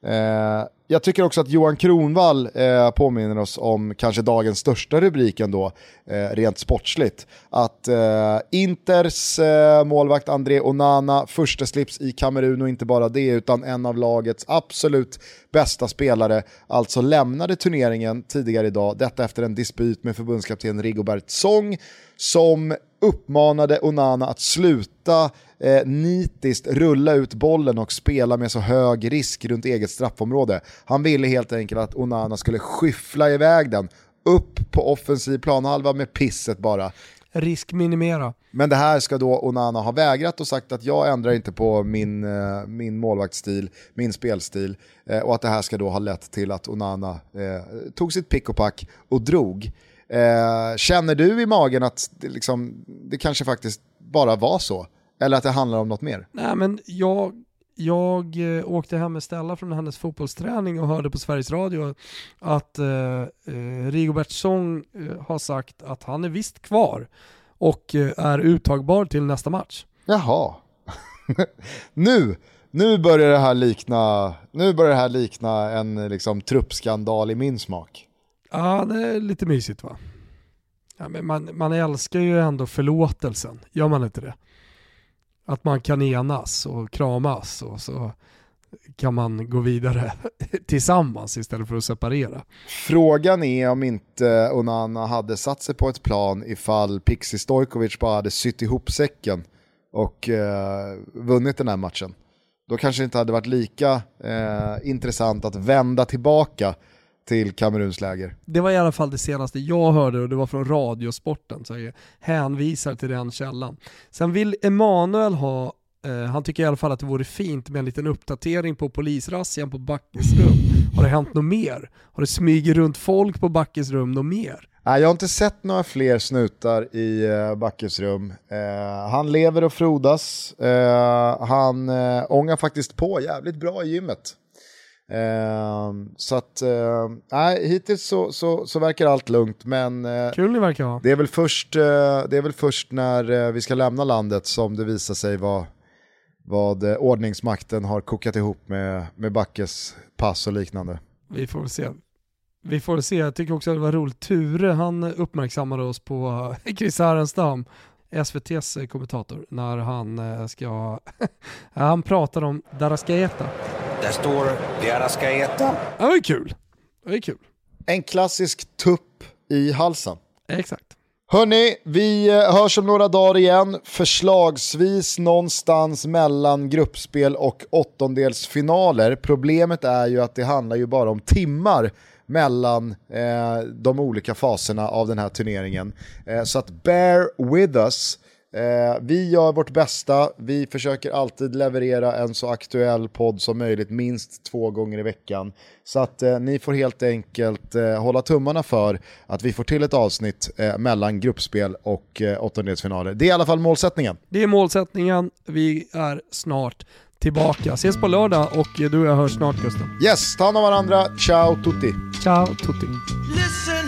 Uh, jag tycker också att Johan Kronvall eh, påminner oss om kanske dagens största rubrik ändå, eh, rent sportsligt. Att eh, Inters eh, målvakt André Onana, första slips i Kamerun och inte bara det, utan en av lagets absolut bästa spelare, alltså lämnade turneringen tidigare idag, detta efter en dispyt med förbundskapten Rigobert Song, som uppmanade Onana att sluta eh, nitiskt rulla ut bollen och spela med så hög risk runt eget straffområde. Han ville helt enkelt att Onana skulle skyffla iväg den upp på offensiv planhalva med pisset bara. Risk minimera. Men det här ska då Onana ha vägrat och sagt att jag ändrar inte på min, eh, min målvaktsstil, min spelstil. Eh, och att det här ska då ha lett till att Onana eh, tog sitt pick och pack och drog. Eh, känner du i magen att det, liksom, det kanske faktiskt bara var så? Eller att det handlar om något mer? Nej men jag, jag eh, åkte hem med Stella från hennes fotbollsträning och hörde på Sveriges Radio att eh, eh Rigobert Song eh, har sagt att han är visst kvar och är uttagbar till nästa match. Jaha. nu, nu börjar det här likna, nu börjar det här likna en liksom, truppskandal i min smak. Ja, det är lite mysigt va? Ja, men man, man älskar ju ändå förlåtelsen, gör man inte det? Att man kan enas och kramas och så kan man gå vidare tillsammans istället för att separera. Frågan är om inte Onana hade satt sig på ett plan ifall Pixie Stojkovic bara hade sytt ihop säcken och eh, vunnit den här matchen. Då kanske det inte hade varit lika eh, intressant att vända tillbaka till Kameruns läger. Det var i alla fall det senaste jag hörde och det var från Radiosporten, så jag hänvisar till den källan. Sen vill Emanuel ha, eh, han tycker i alla fall att det vore fint med en liten uppdatering på polisrazzien på Backes rum. Har det hänt något mer? Har det smugit runt folk på Backes rum något mer? Nej, jag har inte sett några fler snutar i uh, Backes rum. Uh, han lever och frodas. Uh, han uh, ångar faktiskt på jävligt bra i gymmet. Uh, så att, nej, hittills så, så, så, verkar allt lugnt, men uh, Kul ni verkar ha. Det är väl först, uh, det är väl först när vi ska lämna landet som det visar sig vad, vad ordningsmakten har kokat ihop med, med Backes pass och liknande. Vi får se. Vi får se, jag tycker också att det var roligt. Ture, han uppmärksammade oss på Chris Härenstam, SVTs kommentator, när han ska, han pratar om Daraskaeta. Där står De Arrascaeta. Det var kul. Det var kul. En klassisk tupp i halsen. Exakt. Hörni, vi eh, hörs om några dagar igen, förslagsvis någonstans mellan gruppspel och åttondelsfinaler. Problemet är ju att det handlar ju bara om timmar mellan eh, de olika faserna av den här turneringen. Eh, så att bear with us. Eh, vi gör vårt bästa, vi försöker alltid leverera en så aktuell podd som möjligt, minst två gånger i veckan. Så att eh, ni får helt enkelt eh, hålla tummarna för att vi får till ett avsnitt eh, mellan gruppspel och eh, åttondelsfinaler. Det är i alla fall målsättningen. Det är målsättningen, vi är snart tillbaka. Ses på lördag och du och jag hörs snart Gusten. Yes, ta hand om varandra, ciao tutti! Ciao tutti! Listen,